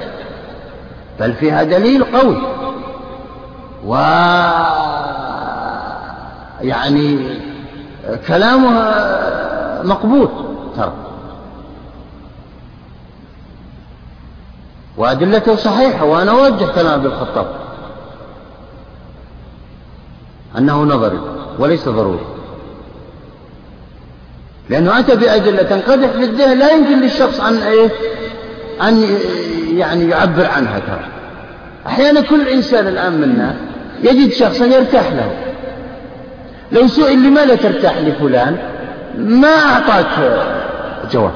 بل فيها دليل قوي. و يعني كلامه مقبول ترى. وأدلته صحيحة وأنا أوجه كلام ابن الخطاب. أنه نظري وليس ضروري. لأنه أتى بأدلة تنقدح في الذهن لا يمكن للشخص أن إيه؟ أن يعني يعبر عنها ترى. أحيانا كل إنسان الآن منا يجد شخصا يرتاح له. لو سئل لماذا ترتاح لفلان؟ ما أعطاك جواب.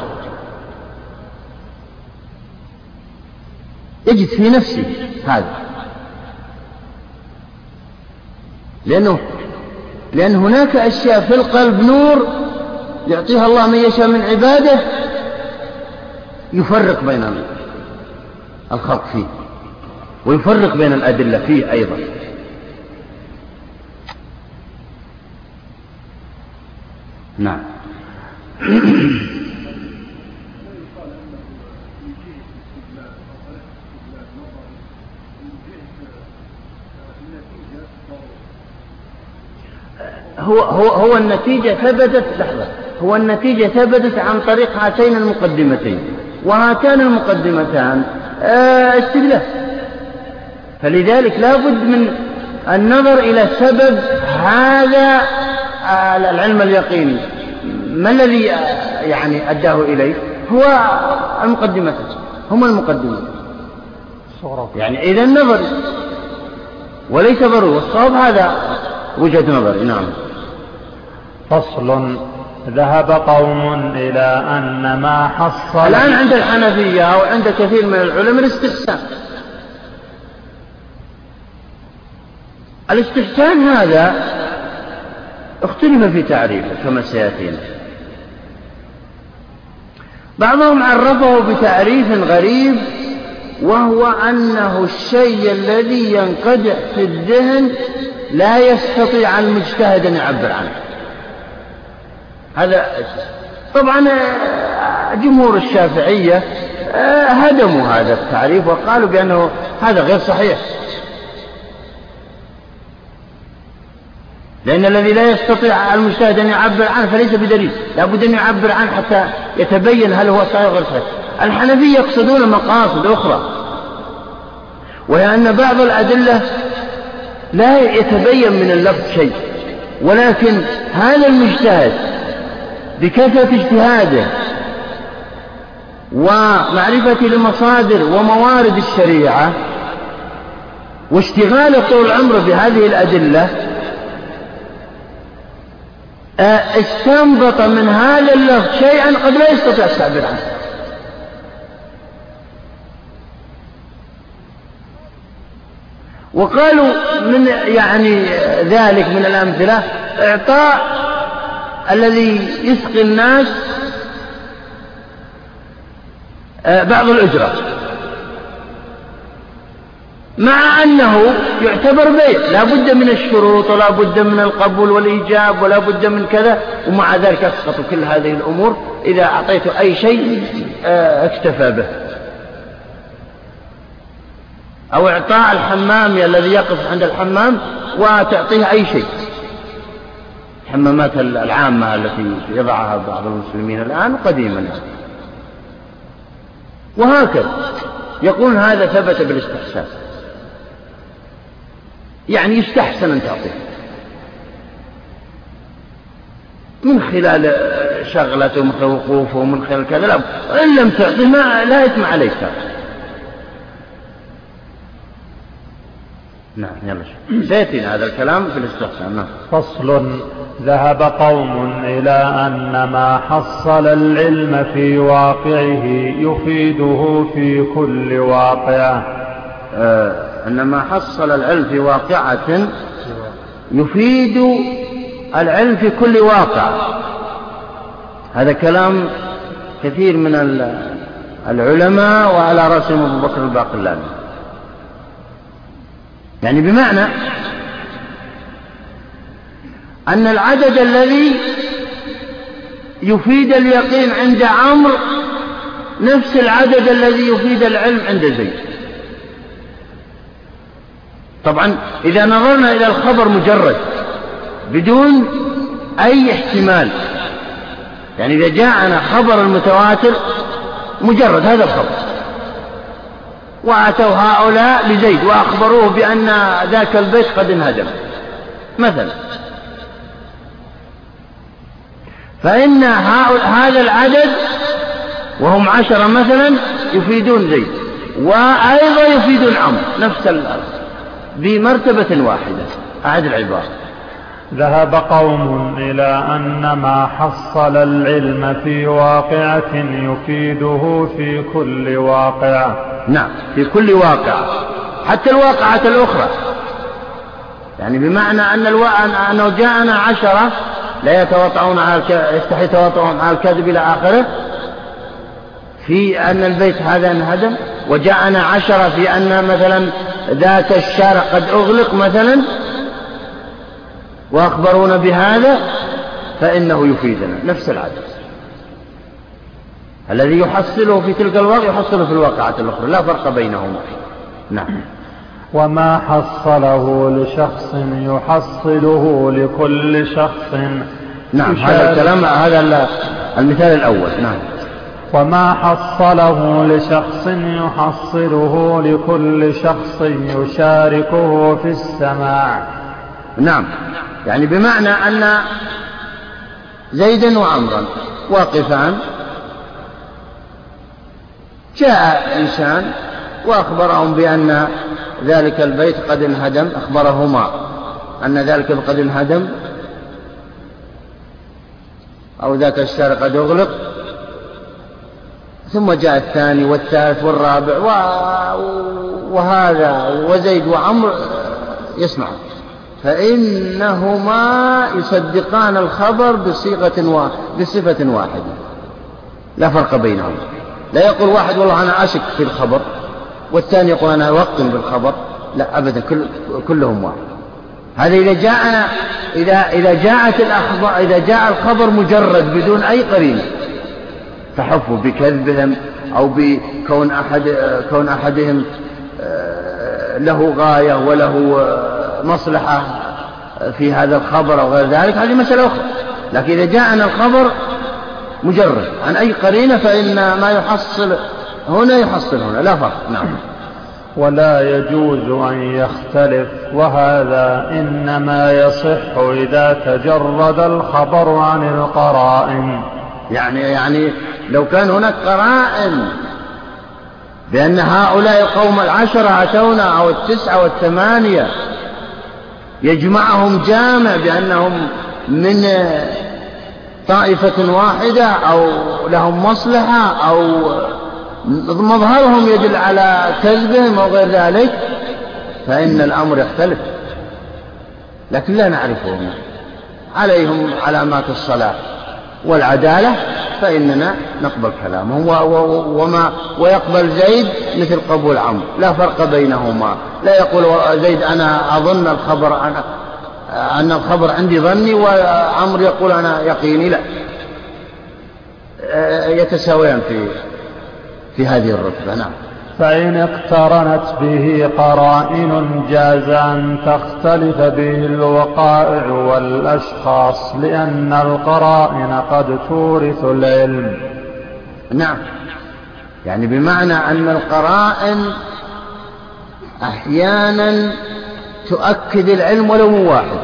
يجد في نفسه هذا. لأنه لأن هناك أشياء في القلب نور يعطيها الله من يشاء من عباده يفرق بين الخلق فيه ويفرق بين الأدلة فيه أيضا. نعم. هو هو هو النتيجة ثبتت لحظة. هو النتيجة ثبتت عن طريق هاتين المقدمتين. وهاتان المقدمتان آه، استدلال. فلذلك لا بد من النظر إلى سبب هذا آه، العلم اليقيني. ما الذي آه، يعني أداه إليه؟ هو المقدمة هم المقدمة يعني إذا النظر وليس ضروري. والصواب هذا وجهة نظري. نعم.
فصل ذهب قوم إلى أن ما حصل
الآن عند الحنفية أو عند كثير من العلماء الاستحسان. الاستحسان هذا اختلف في تعريفه كما سيأتينا. بعضهم عرفه بتعريف غريب وهو أنه الشيء الذي ينقدح في الذهن لا يستطيع المجتهد أن يعبر عنه. هذا طبعا آه، جمهور الشافعية آه، هدموا هذا التعريف وقالوا بأنه هذا غير صحيح. لأن الذي لا يستطيع المجتهد أن يعبر عنه فليس بدليل لا بد أن يعبر عنه حتى يتبين هل هو صحيح غير صحيح. الحنفية يقصدون مقاصد أخرى وهي أن بعض الأدلة لا يتبين من اللفظ شيء ولكن هذا المجتهد بكثرة اجتهاده ومعرفة لمصادر وموارد الشريعة واشتغاله طول عمره بهذه الأدلة آه، استنبط من هذا اللفظ شيئا قد لا يستطيع التعبير عنه وقالوا من يعني ذلك من الأمثلة إعطاء الذي يسقي الناس آه، بعض الأجرة. مع أنه يعتبر بيع لا بد من الشروط ولا بد من القبول والإيجاب ولا بد من كذا ومع ذلك أسقط كل هذه الأمور إذا أعطيته أي شيء آه، اكتفى به. أو إعطاء الحمام الذي يقف عند الحمام وتعطيه أي شيء. الحمامات العامة التي يضعها بعض المسلمين الآن قديما. وهكذا. يقول هذا ثبت بالاستحسان. يعني يستحسن أن تعطيه. من خلال شغلته ومن خلال وقوفه ومن خلال كذا لا. إن لم تعطيه ما لا إثم عليك. نعم يلا. سيأتينا هذا الكلام في الاستحسان نعم.
فصل ذهب قوم إلى أن ما حصل العلم في واقعه يفيده في كل واقعة.
آه أن ما حصل العلم في واقعة يفيد العلم في كل واقع. هذا كلام كثير من العلماء وعلى رأسهم أبو بكر الباقلاني. يعني بمعنى أن العدد الذي يفيد اليقين عند عمرو نفس العدد الذي يفيد العلم عند زيد. طبعا إذا نظرنا إلى الخبر مجرد بدون أي احتمال. يعني إذا جاءنا خبر المتواتر مجرد هذا الخبر. وأتوا هؤلاء لزيد وأخبروه بأن ذاك البيت قد انهدم. مثلا. فإن هذا العدد وهم عشرة مثلا يفيدون زيد وأيضا يفيدون عمرو نفس بمرتبة واحدة أعد العبارة.
ذهب قوم إلى أن ما حصل العلم في واقعة يفيده في كل واقعة.
نعم في كل واقعة حتى الواقعة الأخرى. يعني بمعنى أن ألو... أنه جاءنا عشرة لا يتواطؤون على. يستحي يتواطؤون على الكذب إلى آخره. في أن البيت هذا انهدم وجاءنا عشرة في أن مثلا ذات الشارع قد أغلق مثلا وأخبرونا بهذا فإنه يفيدنا. نفس العدد الذي يحصله في تلك الواقع يحصله في الواقعة الأخرى. لا فرق بينهما. نعم.
وما حصله لشخص يحصله لكل شخص.
نعم هذا الكلام هذا المثال الأول. نعم.
وما حصله لشخص يحصله لكل شخص يشاركه في السماع.
نعم. يعني بمعنى أن زيدا وعمرا واقفان جاء إنسان وأخبرهم بأن ذلك البيت قد انهدم أخبرهما أن ذلك قد انهدم. أو ذاك الشارع قد أغلق. ثم جاء الثاني والثالث والرابع وهذا وزيد وعمر يسمع فإنهما يصدقان الخبر بصيغة بصفة واحدة. لا فرق بينهم لا يقول واحد والله أنا أشك في الخبر. والثاني يقول أنا أوقن بالخبر. لا أبدا كل كلهم واحد هذا إذا جاء إذا إذا جاءت الأخبار إذا جاء الخبر مجرد بدون أي قرينة تحفوا بكذبهم أو بكون أحد كون أحدهم آه، له غاية وله آه، مصلحة في هذا الخبر أو غير ذلك هذه مسألة أخرى. لكن إذا جاءنا الخبر مجرد عن أي قرينة فإن ما يحصل هنا يحصل هنا لا فرق. نعم.
ولا يجوز أن يختلف وهذا إنما يصح إذا تجرد الخبر عن القرائن.
يعني يعني لو كان هناك قرائن بأن هؤلاء القوم العشرة أتونا أو التسعة والثمانية يجمعهم جامع بأنهم من طائفة واحدة أو لهم مصلحة أو مظهرهم يدل على كذبهم أو غير ذلك فإن الأمر يختلف. لكن لا نعرفهم. عليهم علامات الصلاة والعدالة فإننا نقبل كلامهم وما ويقبل زيد مثل قبول عمرو. لا فرق بينهما. لا يقول زيد أنا أظن الخبر أنا أن الخبر عندي ظني وعمرو يقول أنا يقيني. لا. يتساويان في في هذه الرتبة نعم.
فإن اقترنت به قرائن جاز أن تختلف به الوقائع والأشخاص لأن القرائن قد تورث العلم.
نعم. يعني بمعنى أن القرائن أحيانا تؤكد العلم ولو من واحد.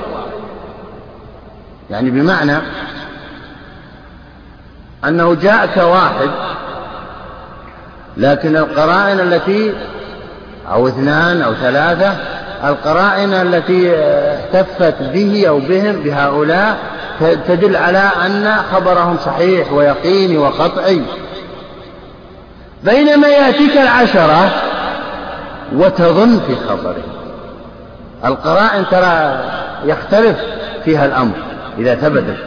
يعني بمعنى أنه جاءك واحد لكن القرائن التي أو اثنان أو ثلاثة القرائن التي احتفت به أو بهم بهؤلاء تدل على أن خبرهم صحيح ويقيني وقطعي. بينما يأتيك العشرة وتظن في خبره القرائن ترى يختلف فيها الأمر إذا ثبتت.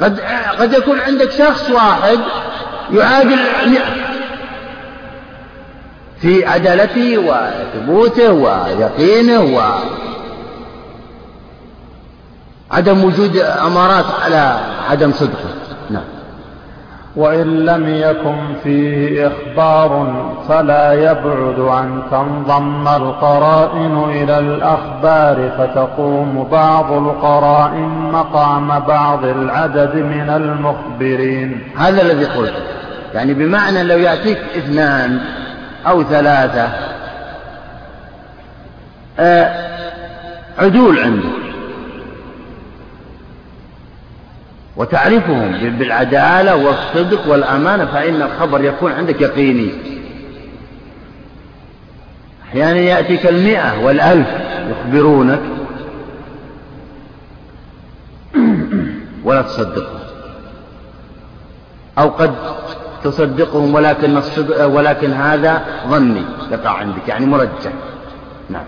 قد قد يكون عندك شخص واحد يعادل في عدالته وثبوته ويقينه وعدم وجود أمارات على عدم صدقه.
وإن لم يكن فيه إخبار فلا يبعد أن تنضم القرائن إلى الأخبار فتقوم بعض القرائن مقام بعض العدد من المخبرين.
هذا الذي قلت. يعني بمعنى لو يأتيك اثنان أو ثلاثة آه، عدول عندك. وتعرفهم بالعدالة والصدق والأمانة فإن الخبر يكون عندك يقيني. أحيانا يأتيك المئة والألف يخبرونك. ولا تصدقهم. أو قد تصدقهم ولكن الصدق ولكن هذا ظني يقع عندك يعني مرجح. نعم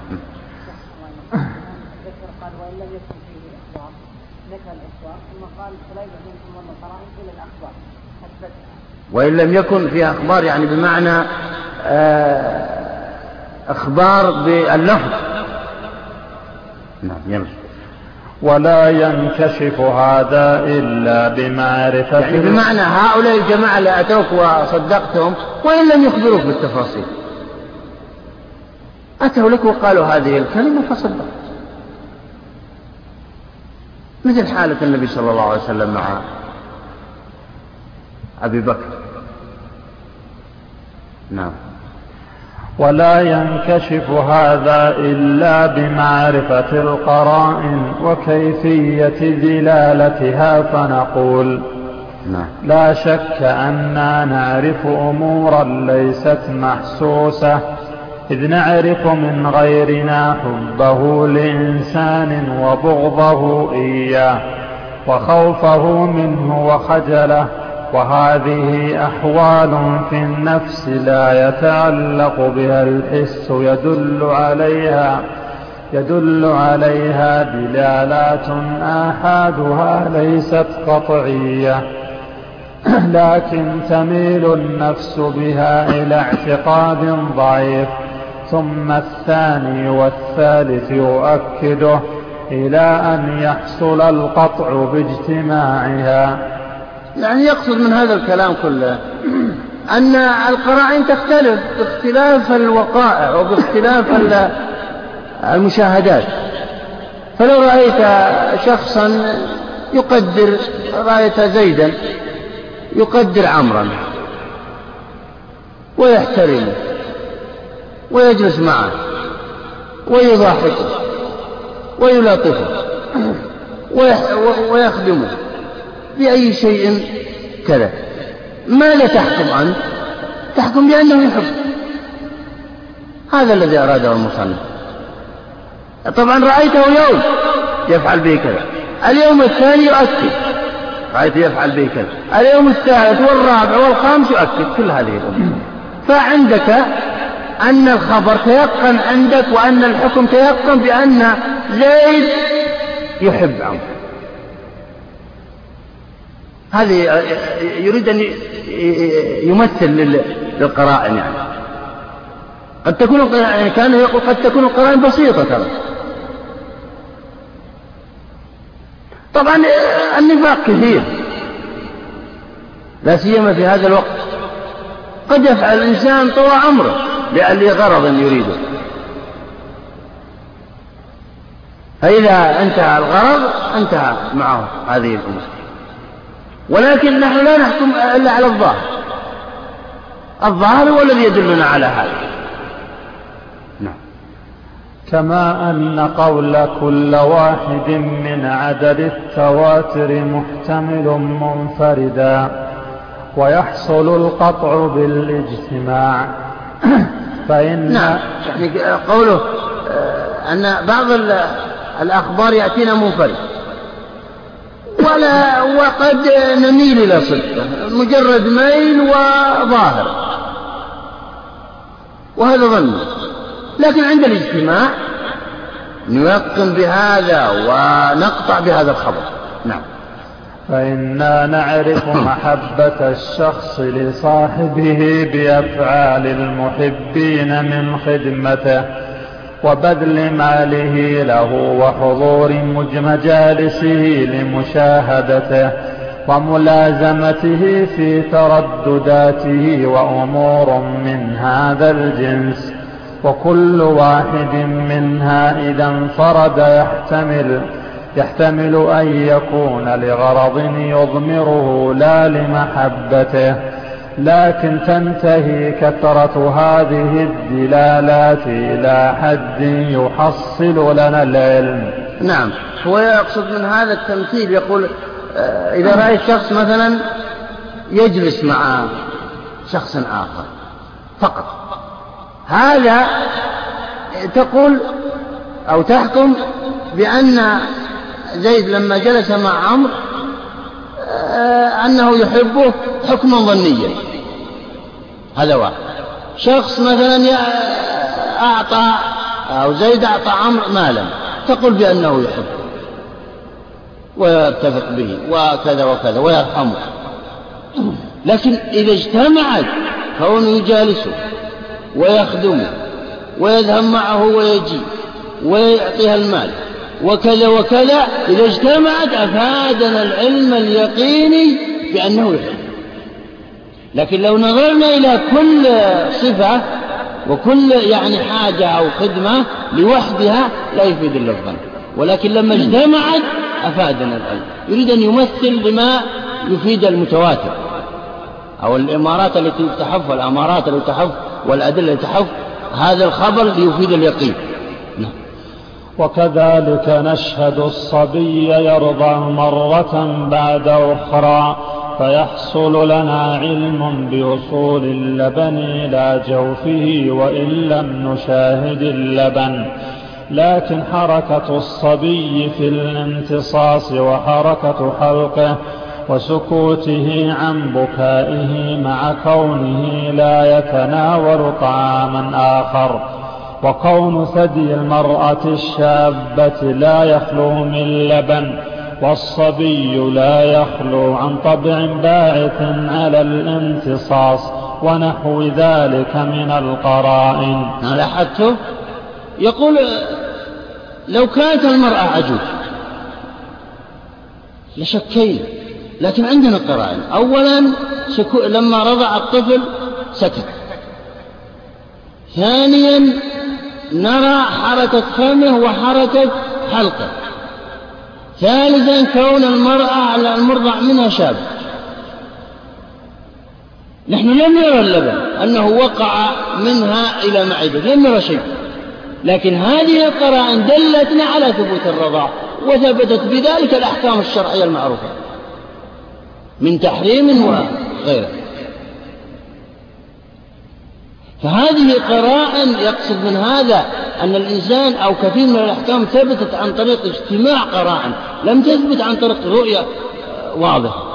قال وإن لم يكن فيه إخبار ذكر الإخبار ثم قال فلا يبعد منكم والقرائن إلى الأخبار
وإن لم يكن فيها أخبار يعني بمعنى آه، أخبار باللفظ. نعم يمشي
ولا ينكشف هذا إلا بمعرفة
يعني بمعنى هؤلاء الجماعة اللي أتوك وصدقتهم وإن لم يخبروك بالتفاصيل. أتوا لك وقالوا هذه الكلمة فصدقت. مثل حالة النبي صلى الله عليه وسلم مع أبي بكر. نعم
ولا ينكشف هذا إلا بمعرفة القرائن وكيفية دلالتها فنقول
نعم.
لا شك أننا نعرف أمورا ليست محسوسة إذ نعرف من غيرنا حبه لإنسان وبغضه إياه وخوفه منه وخجله وهذه أحوال في النفس لا يتعلق بها الحس يدل عليها يدل عليها دلالات آحادها ليست قطعية. لكن تميل النفس بها إلى اعتقاد ضعيف. ثم الثاني والثالث يؤكده إلى أن يحصل القطع باجتماعها.
يعني يقصد من هذا الكلام كله أن القرائن تختلف باختلاف الوقائع وباختلاف المشاهدات. فلو رأيت شخصا يقدر رأيت زيدا يقدر عمرا ويحترمه ويجلس معه ويضاحكه ويلاطفه ويخدمه. بأي شيء كذا. ماذا تحكم أنت؟ تحكم بأنه يحب. هذا الذي أراده المصنف. طبعا رأيته يوم يفعل به كذا. اليوم الثاني يؤكد. رأيته يفعل به كذا. اليوم الثالث والرابع والخامس يؤكد كل هذه الأمور. فعندك أن الخبر تيقن عندك وأن الحكم تيقن بأن زيد يحب عمرو. هذه يريد أن يمثل للقرائن يعني. قد تكون يعني كان يقول قد تكون القرائن بسيطة ترى. طبعا النفاق كثير. لا سيما في هذا الوقت. قد يفعل الإنسان طوى عمره لغرض يريده. فإذا انتهى الغرض انتهى معه هذه الأمور. ولكن نحن لا نحكم إلا على الظاهر. الظاهر هو الذي يدلنا على هذا. نعم.
كما أن قول كل واحد من عدد التواتر محتمل منفردا ويحصل القطع بالإجتماع.
فإن نعم. يعني قوله آه، أن بعض الأخبار يأتينا منفرد. ولا وقد نميل إلى صدقه مجرد ميل وظاهر. وهذا ظن. لكن عند الاجتماع نيقن بهذا ونقطع بهذا الخبر. نعم.
فإنا نعرف محبة الشخص لصاحبه بأفعال المحبين من خدمته. وبذل ماله له وحضور مجالسه لمشاهدته وملازمته في تردداته وأمور من هذا الجنس. وكل واحد منها إذا انفرد يحتمل يحتمل أن يكون لغرض يضمره لا لمحبته. لكن تنتهي كثرة هذه الدلالات إلى حد يحصل لنا العلم.
نعم. هو يقصد من هذا التمثيل يقول آه، إذا رأيت شخص مثلا يجلس مع شخص آخر فقط هذا تقول أو تحكم بأن زيد لما جلس مع عمرو آه، أنه يحبه حكما ظنيا. هذا واحد. شخص مثلا أعطى أو زيد أعطى عمرو مالا تقول بأنه يحبه ويتفق به وكذا وكذا ويرحمه. لكن إذا اجتمعت كونه يجالسه ويخدمه ويذهب معه ويجي ويعطيها المال وكذا وكذا إذا اجتمعت أفادنا العلم اليقيني بأنه يحب. لكن لو نظرنا إلى كل صفة وكل يعني حاجة أو خدمة لوحدها لا يفيد إلا الظن. ولكن لما اجتمعت أفادنا العلم يريد أن يمثل بما يفيد المتواتر. أو الإمارات التي تحف والأمارات التي تحف والأدلة التي تحف. هذا الخبر ليفيد اليقين. نعم.
وكذلك نشهد الصبي يرضع مرة بعد أخرى فيحصل لنا علم بوصول اللبن إلى جوفه وإن لم نشاهد اللبن. لكن حركة الصبي في الامتصاص وحركة حلقه وسكوته عن بكائه مع كونه لا يتناول طعاما آخر. وكون ثدي المرأة الشابة لا يخلو من لبن. والصبي لا يخلو عن طبع باعث على الامتصاص ونحو ذلك من القرائن.
لاحظته يقول لو كانت المرأة عجوز. لشكينا لكن عندنا قرائن. أولا سكو... لما رضع الطفل سكت ثانيا نرى حركة فمه وحركة حلقه ثالثا كون المرأة على المرضع منها شاب. نحن لم نرى اللبن أنه وقع منها إلى معدة لم نرى شيء. لكن هذه القرائن دلتنا على ثبوت الرضاع وثبتت بذلك الأحكام الشرعية المعروفة من تحريم وغيره فهذه قرائن يقصد من هذا أن الإنسان أو كثير من الأحكام ثبتت عن طريق اجتماع قرائن لم تثبت عن طريق رؤية واضحة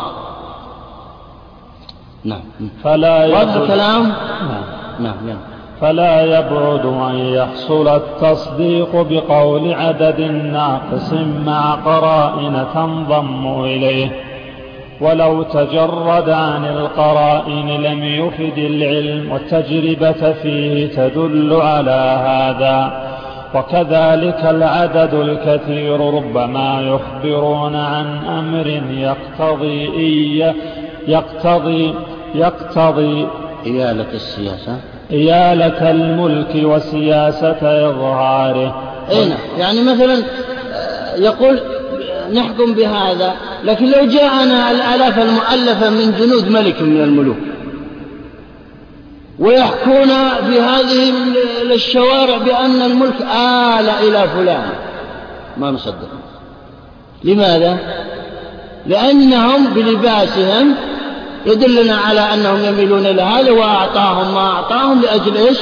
نعم
فلا
واضح الكلام؟
نعم.
نعم نعم.
فلا يبعد أن يحصل التصديق بقول عدد ناقص مع قرائن تنضم إليه. ولو تجرد عن القرائن لم يفد العلم والتجربة فيه تدل على هذا. وكذلك العدد الكثير ربما يخبرون عن أمر يقتضي إيه يقتضي يقتضي
إيالة السياسة.
إيالة الملك وسياسة إظهاره.
أين؟ نعم. يعني مثلا يقول نحكم بهذا. لكن لو جاءنا الآلاف المؤلفة من جنود ملك من الملوك ويحكون في هذه الشوارع بأن الملك آل إلى فلان. ما نصدق. لماذا؟ لأنهم بلباسهم يدلنا على أنهم يميلون إلى هذا وأعطاهم ما أعطاهم لأجل إيش؟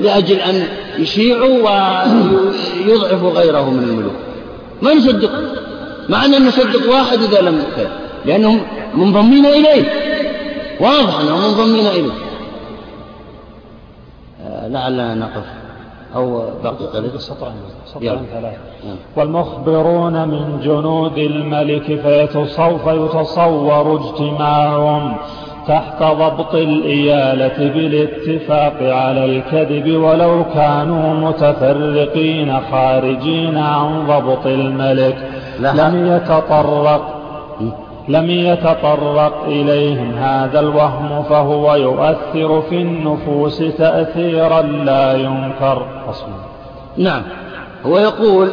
لأجل أن يشيعوا ويضعفوا غيره من الملوك. ما نصدق. مع أن نصدق واحد إذا لم يكن لأنهم منضمين إليه. واضح أنهم منضمين إليه. آه، لعلنا نقف. أو باقي قليل
سطرين سطرين ثلاثة. نعم. والمخبرون من جنود الملك فسوف يتصور اجتماعهم تحت ضبط الإيالة بالاتفاق على الكذب ولو كانوا متفرقين خارجين عن ضبط الملك. لم يتطرق لم يتطرق إليهم هذا الوهم فهو يؤثر في النفوس تأثيرا لا ينكر.
أصلا. نعم. هو يقول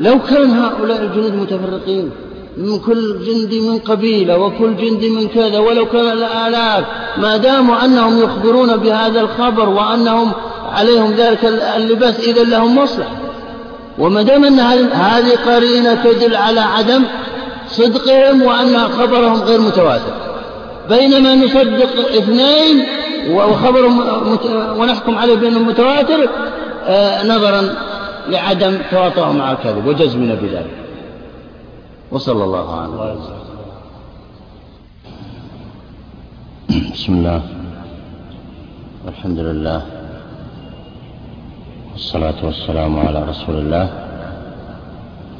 لو كان هؤلاء الجنود متفرقين من كل جندي من قبيلة وكل جندي من كذا ولو كان الآلاف ما داموا أنهم يخبرون بهذا الخبر وأنهم عليهم ذلك اللباس إذا لهم مصلحة. وما دام أن هذه قرينة تدل على عدم صدقهم وأن خبرهم غير متواتر. بينما نصدق اثنين وخبرهم ونحكم عليه بأنه متواتر آه، نظرا لعدم تواطؤهم مع الكذب وجزمنا بذلك. وصلى الله على وسلم بسم الله. الحمد لله. والصلاة والسلام على رسول الله.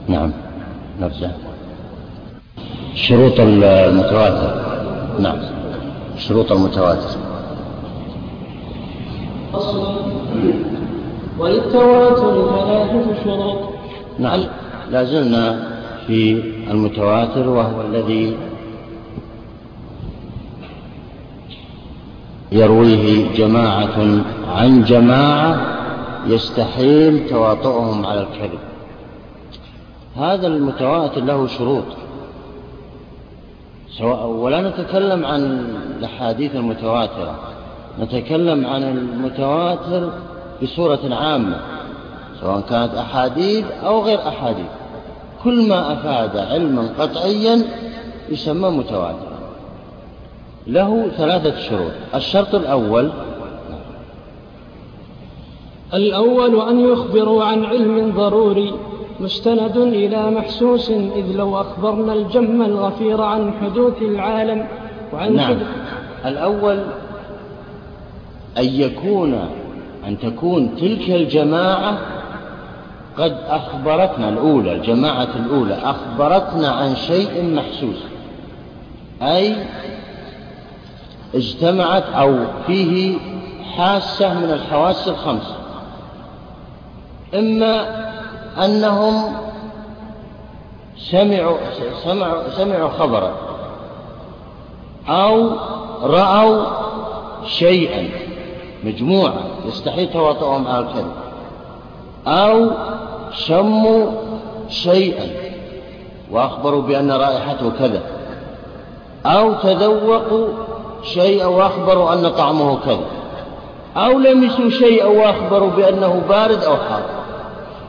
نعم نرجع. شروط المتواتر. نعم شروط المتواتر.
وللتواتر ثلاثة شروط.
نعم لا زلنا في المتواتر وهو الذي يرويه جماعة عن جماعة يستحيل تواطؤهم على الكذب. هذا المتواتر له شروط. سواء ولا نتكلم عن الأحاديث المتواترة نتكلم عن المتواتر بصورة عامة سواء كانت أحاديث أو غير أحاديث. كل ما أفاد علما قطعيا يسمى متواتر له ثلاثة شروط. الشرط الأول
الأول أن يخبروا عن علم ضروري مستند إلى محسوس إذ لو أخبرنا الجم الغفير عن حدوث العالم وعن
نعم. الأول أن يكون أن تكون تلك الجماعة قد أخبرتنا الأولى الجماعة الأولى أخبرتنا عن شيء محسوس. أي اجتمعت أو فيه حاسة من الحواس الخمس. إما أنهم سمعوا, سمعوا, سمعوا خبرا أو رأوا شيئا مجموعة يستحيل تواطؤهم على الكذب أو شموا شيئا وأخبروا بأن رائحته كذا أو تذوقوا شيئا وأخبروا أن طعمه كذا أو لمسوا شيئا وأخبروا بأنه بارد أو حار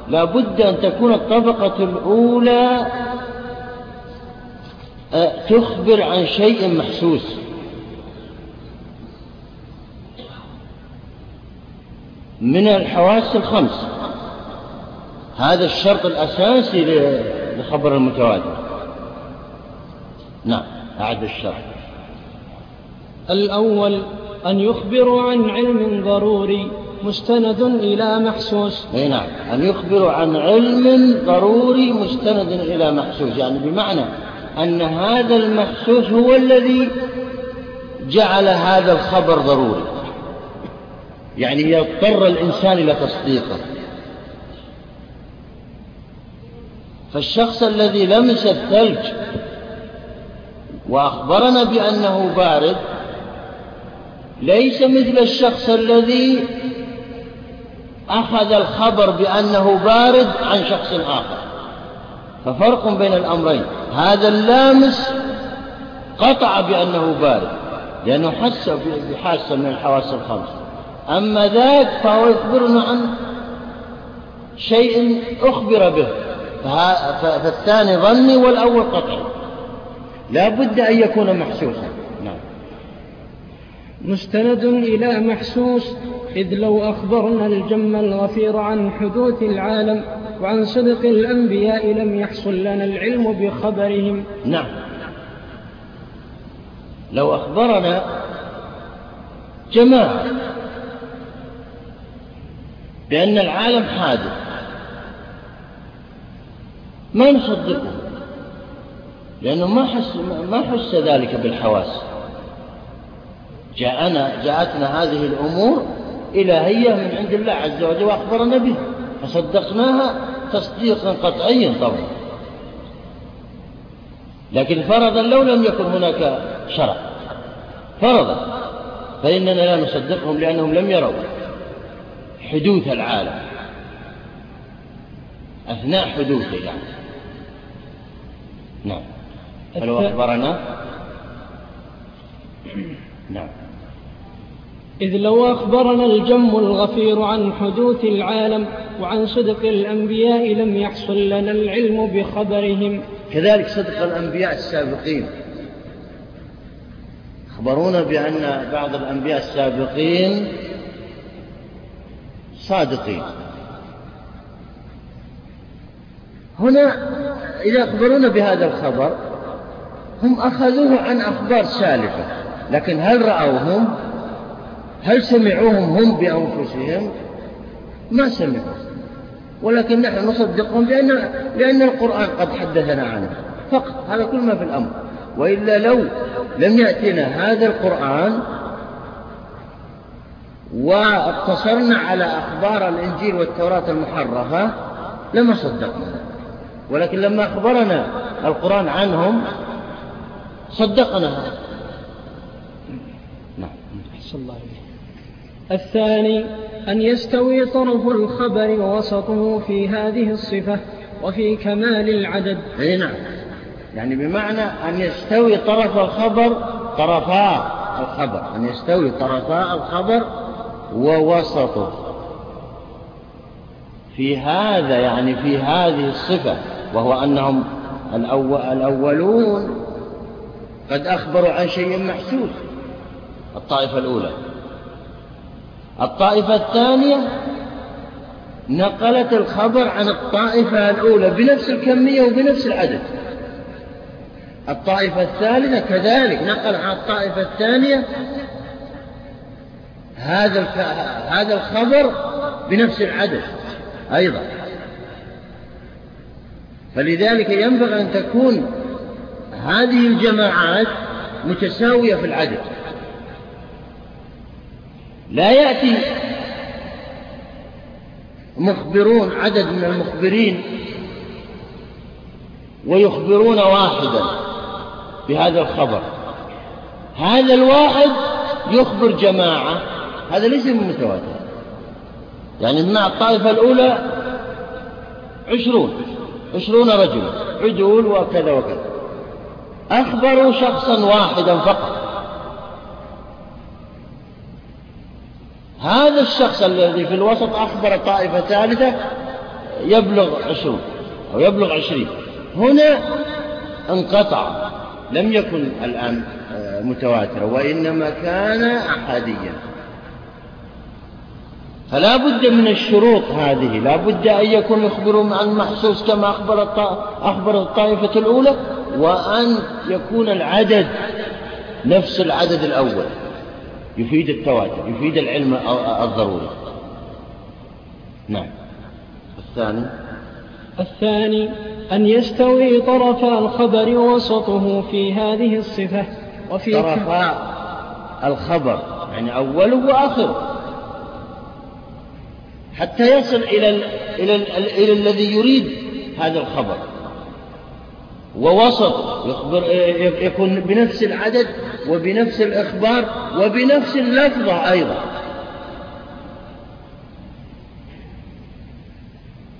لا بد أن تكون الطبقة الأولى آه، تخبر عن شيء محسوس. من الحواس الخمس. هذا الشرط الأساسي لخبر المتواتر. نعم أعد الشرط
الأول أن يخبروا عن علم ضروري. مستند إلى محسوس.
أي نعم. أن يخبروا عن علم ضروري مستند إلى محسوس. يعني بمعنى أن هذا المحسوس هو الذي جعل هذا الخبر ضروري. يعني يضطر الإنسان إلى تصديقه. فالشخص الذي لمس الثلج وأخبرنا بأنه بارد ليس مثل الشخص الذي أخذ الخبر بأنه بارد عن شخص آخر. ففرق بين الأمرين. هذا اللامس قطع بأنه بارد لأنه حس بحاسة من الحواس الخمس. أما ذاك فهو يخبرنا عن شيء أخبر به. فالثاني ظني والأول قطعي. لا بد أن يكون محسوسا. نعم.
مستند إلى محسوس إذ لو أخبرنا الجم الغفير عن حدوث العالم وعن صدق الأنبياء لم يحصل لنا العلم بخبرهم.
نعم. لو أخبرنا جماعة بأن العالم حادث ما نصدقه؟ لأنه ما حس ما حس ذلك بالحواس. جاءنا جاءتنا هذه الأمور إلهية من عند الله عز وجل وأخبرنا به فصدقناها تصديقا قطعيا طبعا. لكن فرضا لو لم يكن هناك شرع. فرضا. فإننا لا نصدقهم لأنهم لم يروا حدوث العالم. أثناء حدوثه يعني نعم. فلو أخبرنا؟ نعم.
إذ لو أخبرنا الجم الغفير عن حدوث العالم وعن صدق الأنبياء لم يحصل لنا العلم بخبرهم.
كذلك صدق الأنبياء السابقين. أخبرونا بأن بعض الأنبياء السابقين صادقين. هنا إذا أخبرونا بهذا الخبر هم أخذوه عن أخبار سالفة لكن هل رأوهم؟ هل سمعوهم هم بأنفسهم؟ ما سمعوا. ولكن نحن نصدقهم لأن, لأن القرآن قد حدثنا عنه. فقط. هذا كل ما في الأمر. وإلا لو لم يأتنا هذا القرآن واقتصرنا على أخبار الإنجيل والتوراة المحرفة لما صدقنا. ولكن لما أخبرنا القرآن عنهم صدقنا
نعم. الله الثاني أن يستوي طرف الخبر ووسطه في هذه الصفة وفي كمال العدد.
أي نعم. يعني بمعنى أن يستوي طرف الخبر طرفا الخبر. أن يستوي طرفا الخبر ووسطه. في هذا يعني في هذه الصفة وهو أنهم الأولون قد أخبروا عن شيء محسوس. الطائفة الأولى. الطائفة الثانية نقلت الخبر عن الطائفة الأولى بنفس الكمية وبنفس العدد. الطائفة الثالثة كذلك نقل عن الطائفة الثانية هذا هذا الخبر بنفس العدد أيضا. فلذلك ينبغي أن تكون هذه الجماعات متساوية في العدد. لا يأتي مخبرون عدد من المخبرين ويخبرون واحدا بهذا الخبر. هذا الواحد يخبر جماعة هذا ليس من متواتر. يعني مع الطائفة الأولى عشرون عشرون رجلا عدول وكذا وكذا. أخبروا شخصا واحدا فقط. هذا الشخص الذي في الوسط أخبر طائفة ثالثة يبلغ عشرون أو يبلغ عشرين. هنا انقطع لم يكن الآن آه، متواترا وإنما كان أحاديا. فلا بد من الشروط هذه لا بد أن يكون يخبر عن محسوس كما أخبر أخبر الطائفة الأولى وأن يكون العدد نفس العدد الأول. يفيد التواتر يفيد العلم الضروري نعم. الثاني.
الثاني أن يستوي طرفا الخبر وسطه في هذه الصفة. وفي
طرفا الخبر يعني أوله وآخره. حتى يصل إلى ال إلى ال إلى الذي يريد هذا الخبر. ووسط يخبر يكون بنفس العدد وبنفس الإخبار وبنفس اللفظة أيضا.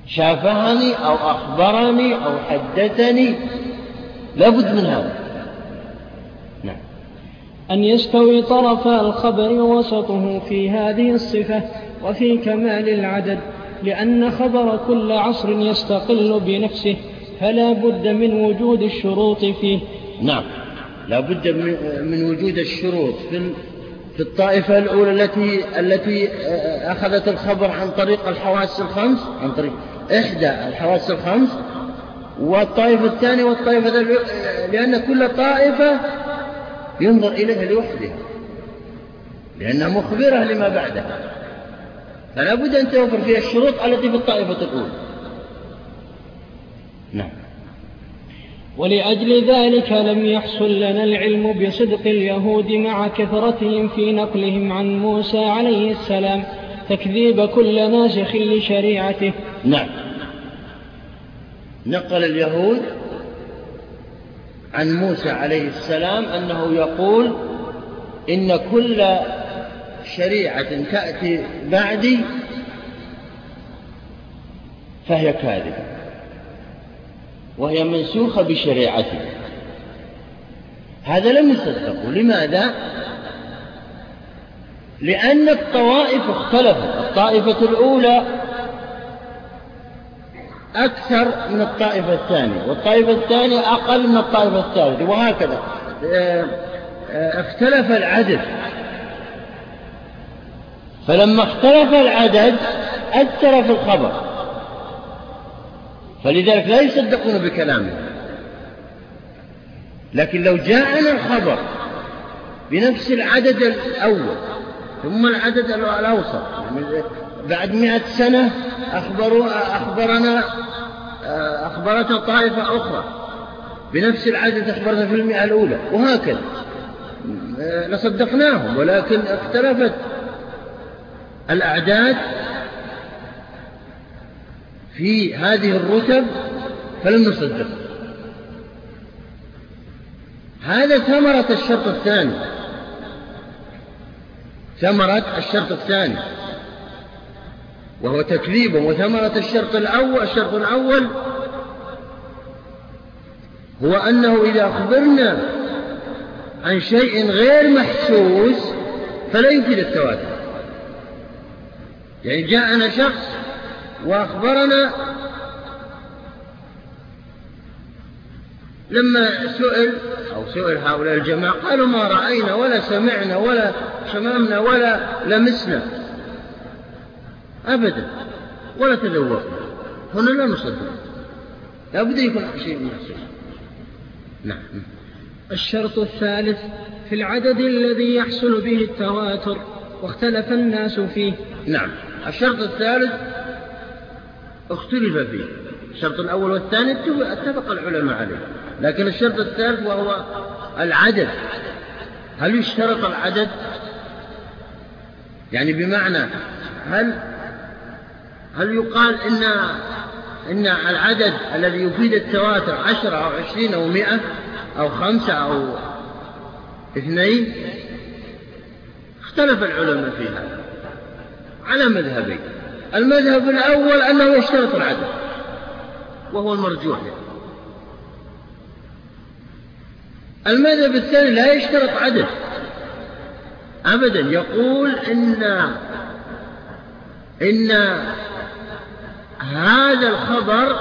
شافهني أو أخبرني أو حدثني لابد من هذا.
نعم. أن يستوي طرفا الخبر وسطه في هذه الصفة وفي كمال العدد لأن خبر كل عصر يستقل بنفسه فلا بد من وجود الشروط فيه.
نعم. لا بد من وجود الشروط في في الطائفة الأولى التي التي أخذت الخبر عن طريق الحواس الخمس عن طريق إحدى الحواس الخمس والطائفة الثانية والطائفة لأن كل طائفة ينظر إليها لوحدها لأنها مخبرة لما بعدها. فلا بد أن توفر فيها الشروط التي في الطائفة الأولى. نعم.
ولأجل ذلك لم يحصل لنا العلم بصدق اليهود مع كثرتهم في نقلهم عن موسى عليه السلام تكذيب كل ناسخ لشريعته.
نعم. نقل اليهود عن موسى عليه السلام أنه يقول إن كل شريعة تأتي بعدي فهي كاذبة. وهي منسوخة بشريعته هذا لم يصدقوا. لماذا؟ لأن الطوائف اختلفت. الطائفة الأولى أكثر من الطائفة الثانية والطائفة الثانية أقل من الطائفة الثالثة وهكذا. آه، آه، اختلف العدد. فلما اختلف العدد أثر في الخبر. فلذلك لا يصدقون بكلامه. لكن لو جاءنا الخبر بنفس العدد الأول ثم العدد الأوسط يعني بعد مئة سنة أخبروا أخبرنا أخبرتنا طائفة أخرى بنفس العدد أخبرنا في المئة الأولى وهكذا. لصدقناهم ولكن اختلفت الأعداد في هذه الرتب فلم نصدق. هذا ثمرة الشرط الثاني. ثمرة الشرط الثاني. وهو تكذيب وثمرة الشرط الأول الشرط الأول هو أنه إذا أخبرنا عن شيء غير محسوس فلا يفيد التواتر. يعني جاءنا شخص وأخبرنا لما سئل أو سئل هؤلاء الجماعة قالوا ما رأينا ولا سمعنا ولا شممنا ولا لمسنا. أبدا. ولا تذوقنا. هنا لا نصدق. لا بد يكون شيء محسوس نعم.
الشرط الثالث في العدد الذي يحصل به التواتر واختلف الناس فيه.
نعم. الشرط الثالث اختلف فيه. الشرط الأول والثاني اتفق العلماء عليه. لكن الشرط الثالث وهو العدد. هل يشترط العدد؟ يعني بمعنى هل هل يقال إن إن العدد الذي يفيد التواتر عشرة أو عشرين أو مئة أو خمسة أو اثنين؟ اختلف العلماء في هذا. على مذهبين المذهب الأول أنه يشترط العدد وهو المرجوح المذهب الثاني لا يشترط عدد أبدا يقول إن إن هذا الخبر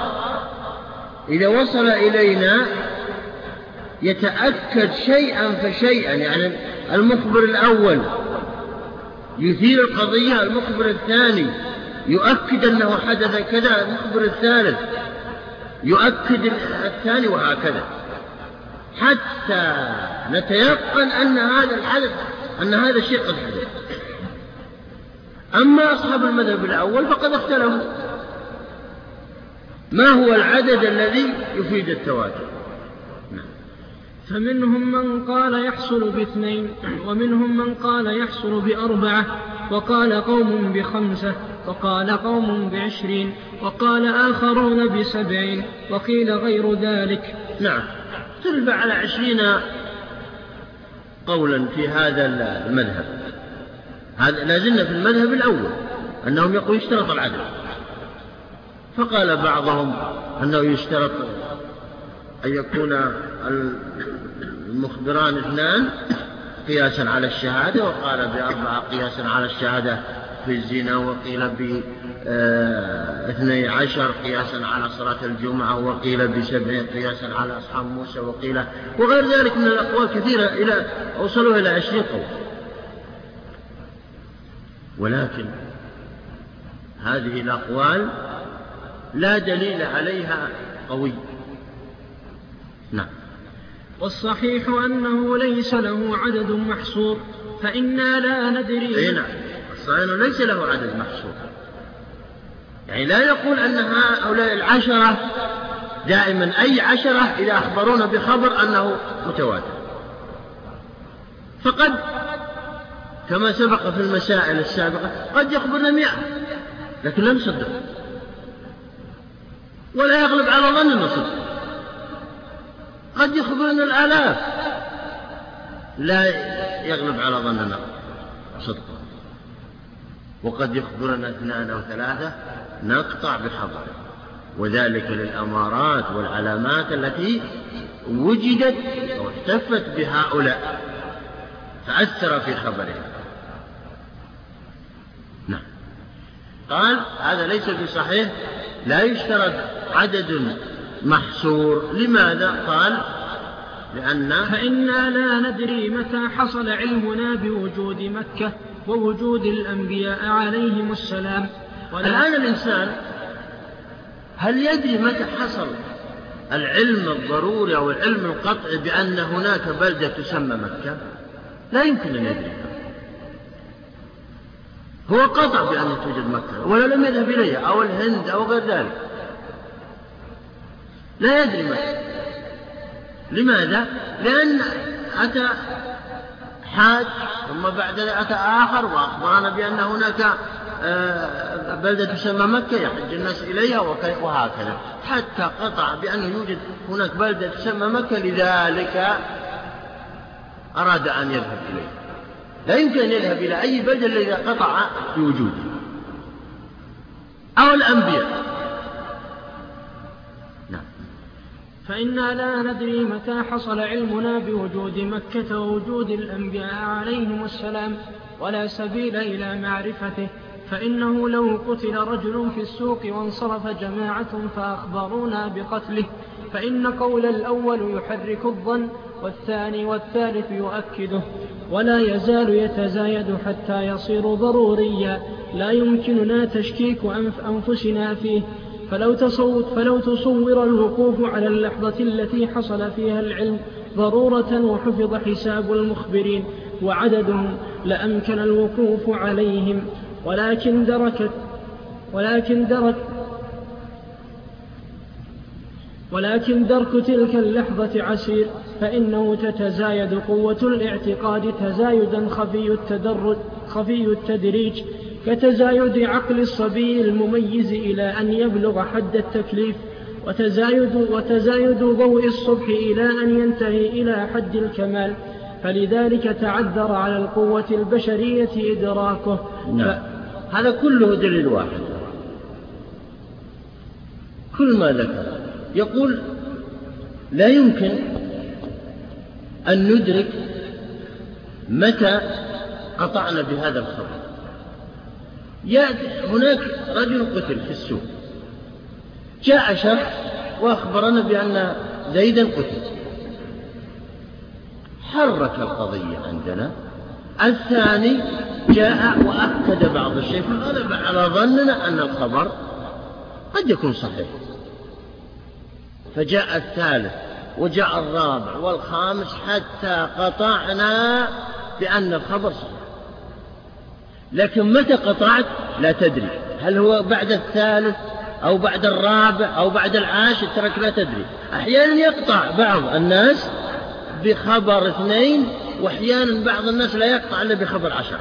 إذا وصل إلينا يتأكد شيئا فشيئا يعني المخبر الأول يثير القضية المخبر الثاني يؤكد أنه حدث كذا المخبر الثالث. يؤكد الثاني وهكذا. حتى نتيقن أن هذا الحدث أن هذا الشيء قد حدث. أما أصحاب المذهب الأول فقد اختلفوا. ما هو العدد الذي يفيد التواتر؟
فمنهم من قال يحصل باثنين ومنهم من قال يحصل بأربعة. وقال قوم بخمسة وقال قوم بعشرين وقال آخرون بسبعين وقيل غير ذلك.
نعم. اختلف على عشرين قولا في هذا المذهب. هذا لازلنا في المذهب الأول أنهم يقول يشترط العدد فقال بعضهم أنه يشترط أن يكون المخبران اثنان قياسا على الشهادة وقال بأربعة قياسا على الشهادة في الزنا وقيل باثني عشر قياسا على صلاة الجمعة وقيل بسبع قياسا على أصحاب موسى وقيل وغير ذلك من الأقوال كثيرة إلى وصلوا إلى عشرين قول. ولكن هذه الأقوال لا دليل عليها قوي. نعم.
والصحيح أنه ليس له عدد محصور فإنا لا ندري
أي نعم الصحيح ليس له عدد محصور. يعني لا يقول أن هؤلاء العشرة دائما أي عشرة إذا أخبرونا بخبر أنه متواتر. فقد كما سبق في المسائل السابقة قد يخبرنا مئة لكن لا نصدق. ولا يغلب على ظننا صدق. قد يخبرنا الآلاف. لا يغلب على ظننا. صدقا وقد يخبرنا اثنان أو ثلاثة نقطع بخبر وذلك للأمارات والعلامات التي وجدت أو احتفت بهؤلاء. فأثر في خبرهم. نعم. قال هذا ليس بصحيح لا يشترط عدد محصور. لماذا؟ قال لأن
فإنا لا ندري متى حصل علمنا بوجود مكة ووجود الأنبياء عليهم السلام.
الآن الإنسان هل يدري متى حصل العلم الضروري أو العلم القطعي بأن هناك بلدة تسمى مكة؟ لا يمكن أن يدري. هو قطع بأن توجد مكة ولا لم يذهب إليها أو الهند أو غير ذلك. لا يدري متى لماذا؟ لأن أتى حاج ثم بعد ذلك أتى آخر وأخبرنا بأن هناك آه، بلدة تسمى مكة يحج الناس إليها وهكذا. حتى قطع بأنه يوجد هناك بلدة تسمى مكة لذلك أراد أن يذهب إليها. لا يمكن أن يذهب إلى أي بلدة إلا إذا قطع بوجوده. أو الأنبياء.
فإنا لا ندري متى حصل علمنا بوجود مكة ووجود الأنبياء عليهم السلام ولا سبيل إلى معرفته فإنه لو قتل رجل في السوق وانصرف جماعة فأخبرونا بقتله فإن قول الأول يحرك الظن والثاني والثالث يؤكده ولا يزال يتزايد حتى يصير ضروريا لا يمكننا تشكيك أنف أنفسنا فيه. فلو تصور, فلو تصور الوقوف على اللحظة التي حصل فيها العلم ضرورة وحفظ حساب المخبرين وعددهم لأمكن الوقوف عليهم ولكن دركت ولكن درك ولكن درك تلك اللحظة عسير فإنه تتزايد قوة الاعتقاد تزايدا خفي التدرج خفي التدريج كتزايد عقل الصبي المميز إلى أن يبلغ حد التكليف وتزايد, وتزايد ضوء الصبح إلى أن ينتهي إلى حد الكمال. فلذلك تعذر على القوة البشرية إدراكه.
نعم. هذا كله دليل واحد. كل ما ذكر. يقول لا يمكن أن ندرك متى قطعنا بهذا الخبر. هناك رجل قتل في السوق. جاء شخص وأخبرنا بأن زيدا قتل. حرك القضية عندنا. الثاني جاء وأكد بعض الشيء فغلب على ظننا أن الخبر قد يكون صحيح. فجاء الثالث وجاء الرابع والخامس حتى قطعنا بأن الخبر صحيح. لكن متى قطعت؟ لا تدري. هل هو بعد الثالث أو بعد الرابع أو بعد العاشر؟ ترك لا تدري. أحيانا يقطع بعض الناس بخبر اثنين وأحيانا بعض الناس لا يقطع إلا بخبر عشرة.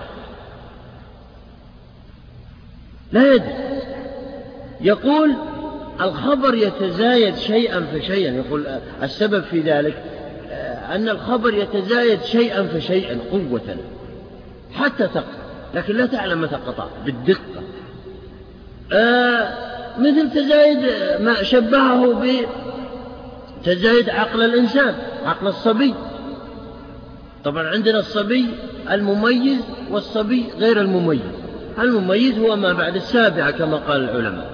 لا يدري. يقول الخبر يتزايد شيئا فشيئا يقول السبب في ذلك أن الخبر يتزايد شيئا فشيئا قوة حتى تقطع. لكن لا تعلم متى قطع بالدقة. آه مثل تزايد ما شبهه بتزايد عقل الإنسان عقل الصبي. طبعا عندنا الصبي المميز والصبي غير المميز. المميز هو ما بعد السابعة كما قال العلماء.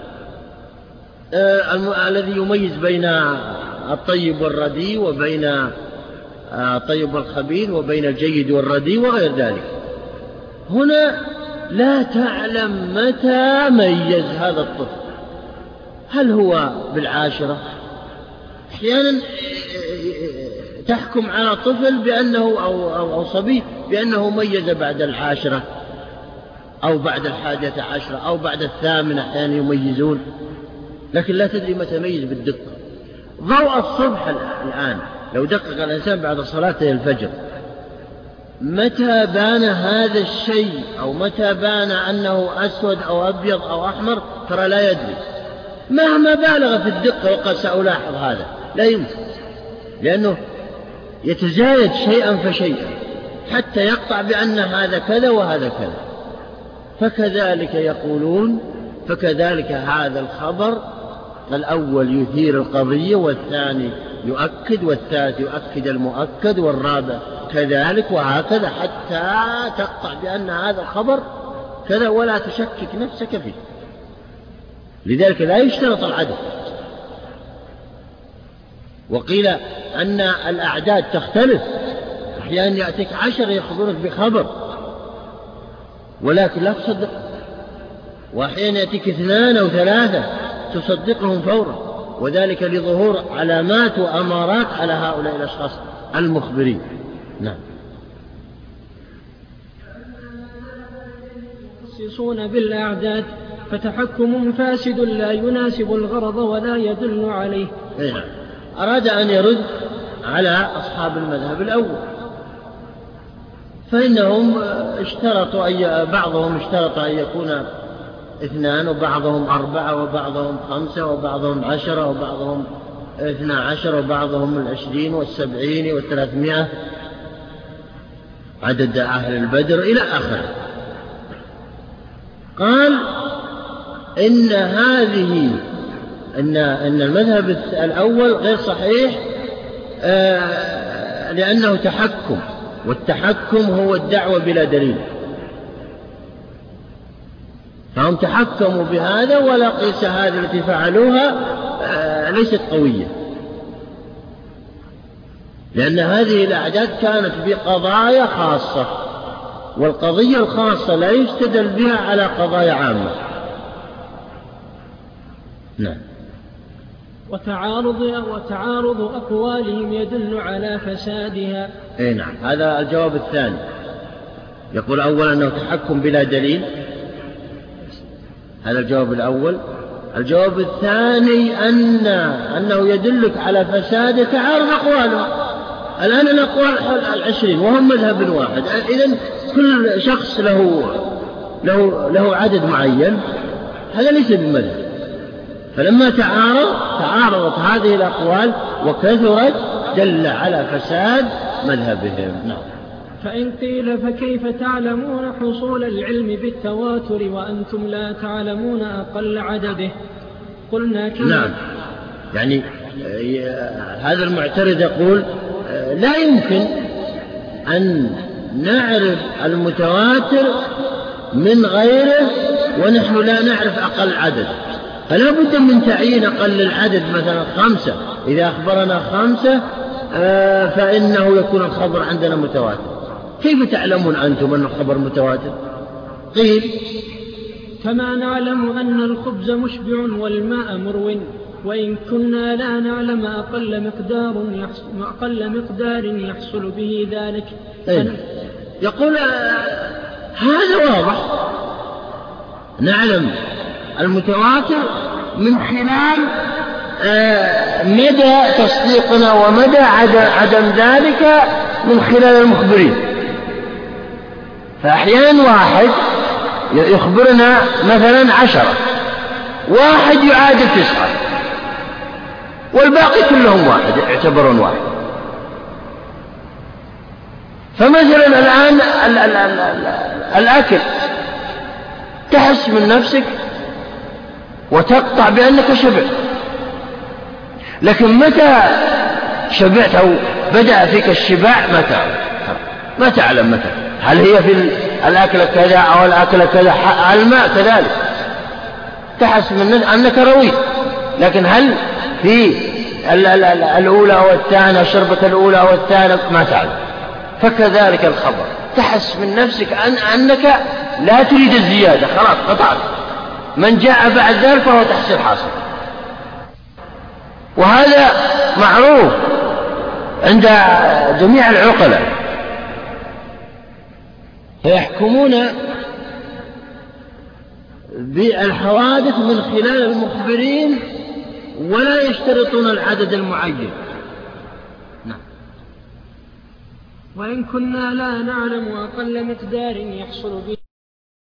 آه الذي يميز بين الطيب والرديء وبين آه الطيب والخبيث وبين الجيد والرديء وغير ذلك. هنا لا تعلم متى ميز هذا الطفل. هل هو بالعاشرة؟ أحيانا تحكم على طفل بأنه أو, أو, أو صبي بأنه ميز بعد العاشرة أو بعد الحادية عشرة أو بعد الثامنة أحيانا يميزون. لكن لا تدري متى ميز بالدقة. ضوء الصبح الآن. لو دقق الإنسان بعد صلاة الفجر. متى بان هذا الشيء أو متى بان أنه أسود أو أبيض أو أحمر ترى لا يدري. مهما بالغ في الدقة وقد سألاحظ هذا. لا يمكن. لأنه يتزايد شيئا فشيئا. حتى يقطع بأن هذا كذا وهذا كذا. فكذلك يقولون فكذلك هذا الخبر الأول يثير القضية والثاني يؤكد والثالث يؤكد المؤكد والرابع كذلك وهكذا حتى تقطع بأن هذا الخبر كذا ولا تشكك نفسك فيه. لذلك لا يشترط العدد وقيل أن الأعداد تختلف. أحيانا يأتيك عشر يأخذونك بخبر. ولكن لا تصدق. وأحيانا يأتيك اثنان أو ثلاثة تصدقهم فورا. وذلك لظهور علامات وأمارات على هؤلاء الأشخاص المخبرين. نعم.
يخصصون بالأعداد فتحكم فاسد لا يناسب الغرض ولا يدل عليه.
نعم. أراد أن يرد على أصحاب المذهب الأول. فإنهم اشترطوا أن بعضهم اشترط أن يكون اثنان وبعضهم أربعة وبعضهم خمسة وبعضهم عشرة وبعضهم اثنا عشر وبعضهم العشرين والسبعين والثلاثمائة. عدد أهل البدر إلى آخره. قال إن هذه أن أن المذهب الأول غير صحيح آه، لأنه تحكم والتحكم هو الدعوة بلا دليل. فهم تحكموا بهذا ولا قيس هذه التي فعلوها آه، ليست قوية. لأن هذه الأعداد كانت بقضايا خاصة والقضية الخاصة لا يستدل بها على قضايا عامة. نعم.
وتعارض وتعارض أقوالهم يدل على فسادها.
أي نعم. هذا الجواب الثاني. يقول أولا أنه تحكم بلا دليل. هذا الجواب الأول. الجواب الثاني أن أنه يدلك على فساد تعارض أقواله الآن الأقوال العشرين وهم مذهب واحد. إذا كل شخص له له له عدد معين. هذا ليس بمذهب. فلما تعارض تعارضت هذه الأقوال وكثرت دل على فساد مذهبهم. نعم.
فإن قيل فكيف تعلمون حصول العلم بالتواتر وأنتم لا تعلمون أقل عدده؟ قلنا كما
نعم. يعني آه، هذا المعترض يقول آه، لا يمكن أن نعرف المتواتر من غيره ونحن لا نعرف أقل عدد. فلا بد من تعيين أقل العدد مثلا خمسة. إذا أخبرنا خمسة آه، فإنه يكون الخبر عندنا متواتر. كيف تعلمون أنتم أن الخبر متواتر؟ قيل
كما نعلم أن الخبز مشبع والماء مرو وإن كنا لا نعلم أقل مقدار يحصل, أقل مقدار يحصل به ذلك.
أين؟ يقول هذا واضح. نعلم المتواتر من خلال آه، مدى تصديقنا ومدى عدم ذلك من خلال المخبرين. فأحيانا واحد يخبرنا مثلا عشرة واحد يعادل تسعة والباقي كلهم واحد يعتبرون واحد. فمثلا الآن ال ال ال ال الأكل تحس من نفسك وتقطع بأنك شبعت. لكن متى شبعت أو بدأ فيك الشباع متى ما تعلم متى. هل هي في الأكل كذا أو الأكل كذا؟ الماء كذلك. تحس من أنك رويت لكن هل في الأولى أو الثانية شربة الأولى أو الثانية؟ ما تعلم فكذلك الخبر. تحس من نفسك أن أنك لا تريد الزيادة. خلاص قطعت من جاء بعد ذلك فهو تحصيل حاصل. وهذا معروف عند جميع العقلاء. فيحكمون بالحوادث من خلال المخبرين ولا يشترطون العدد المعين.
نعم. وإن كنا لا نعلم أقل مقدار يحصل به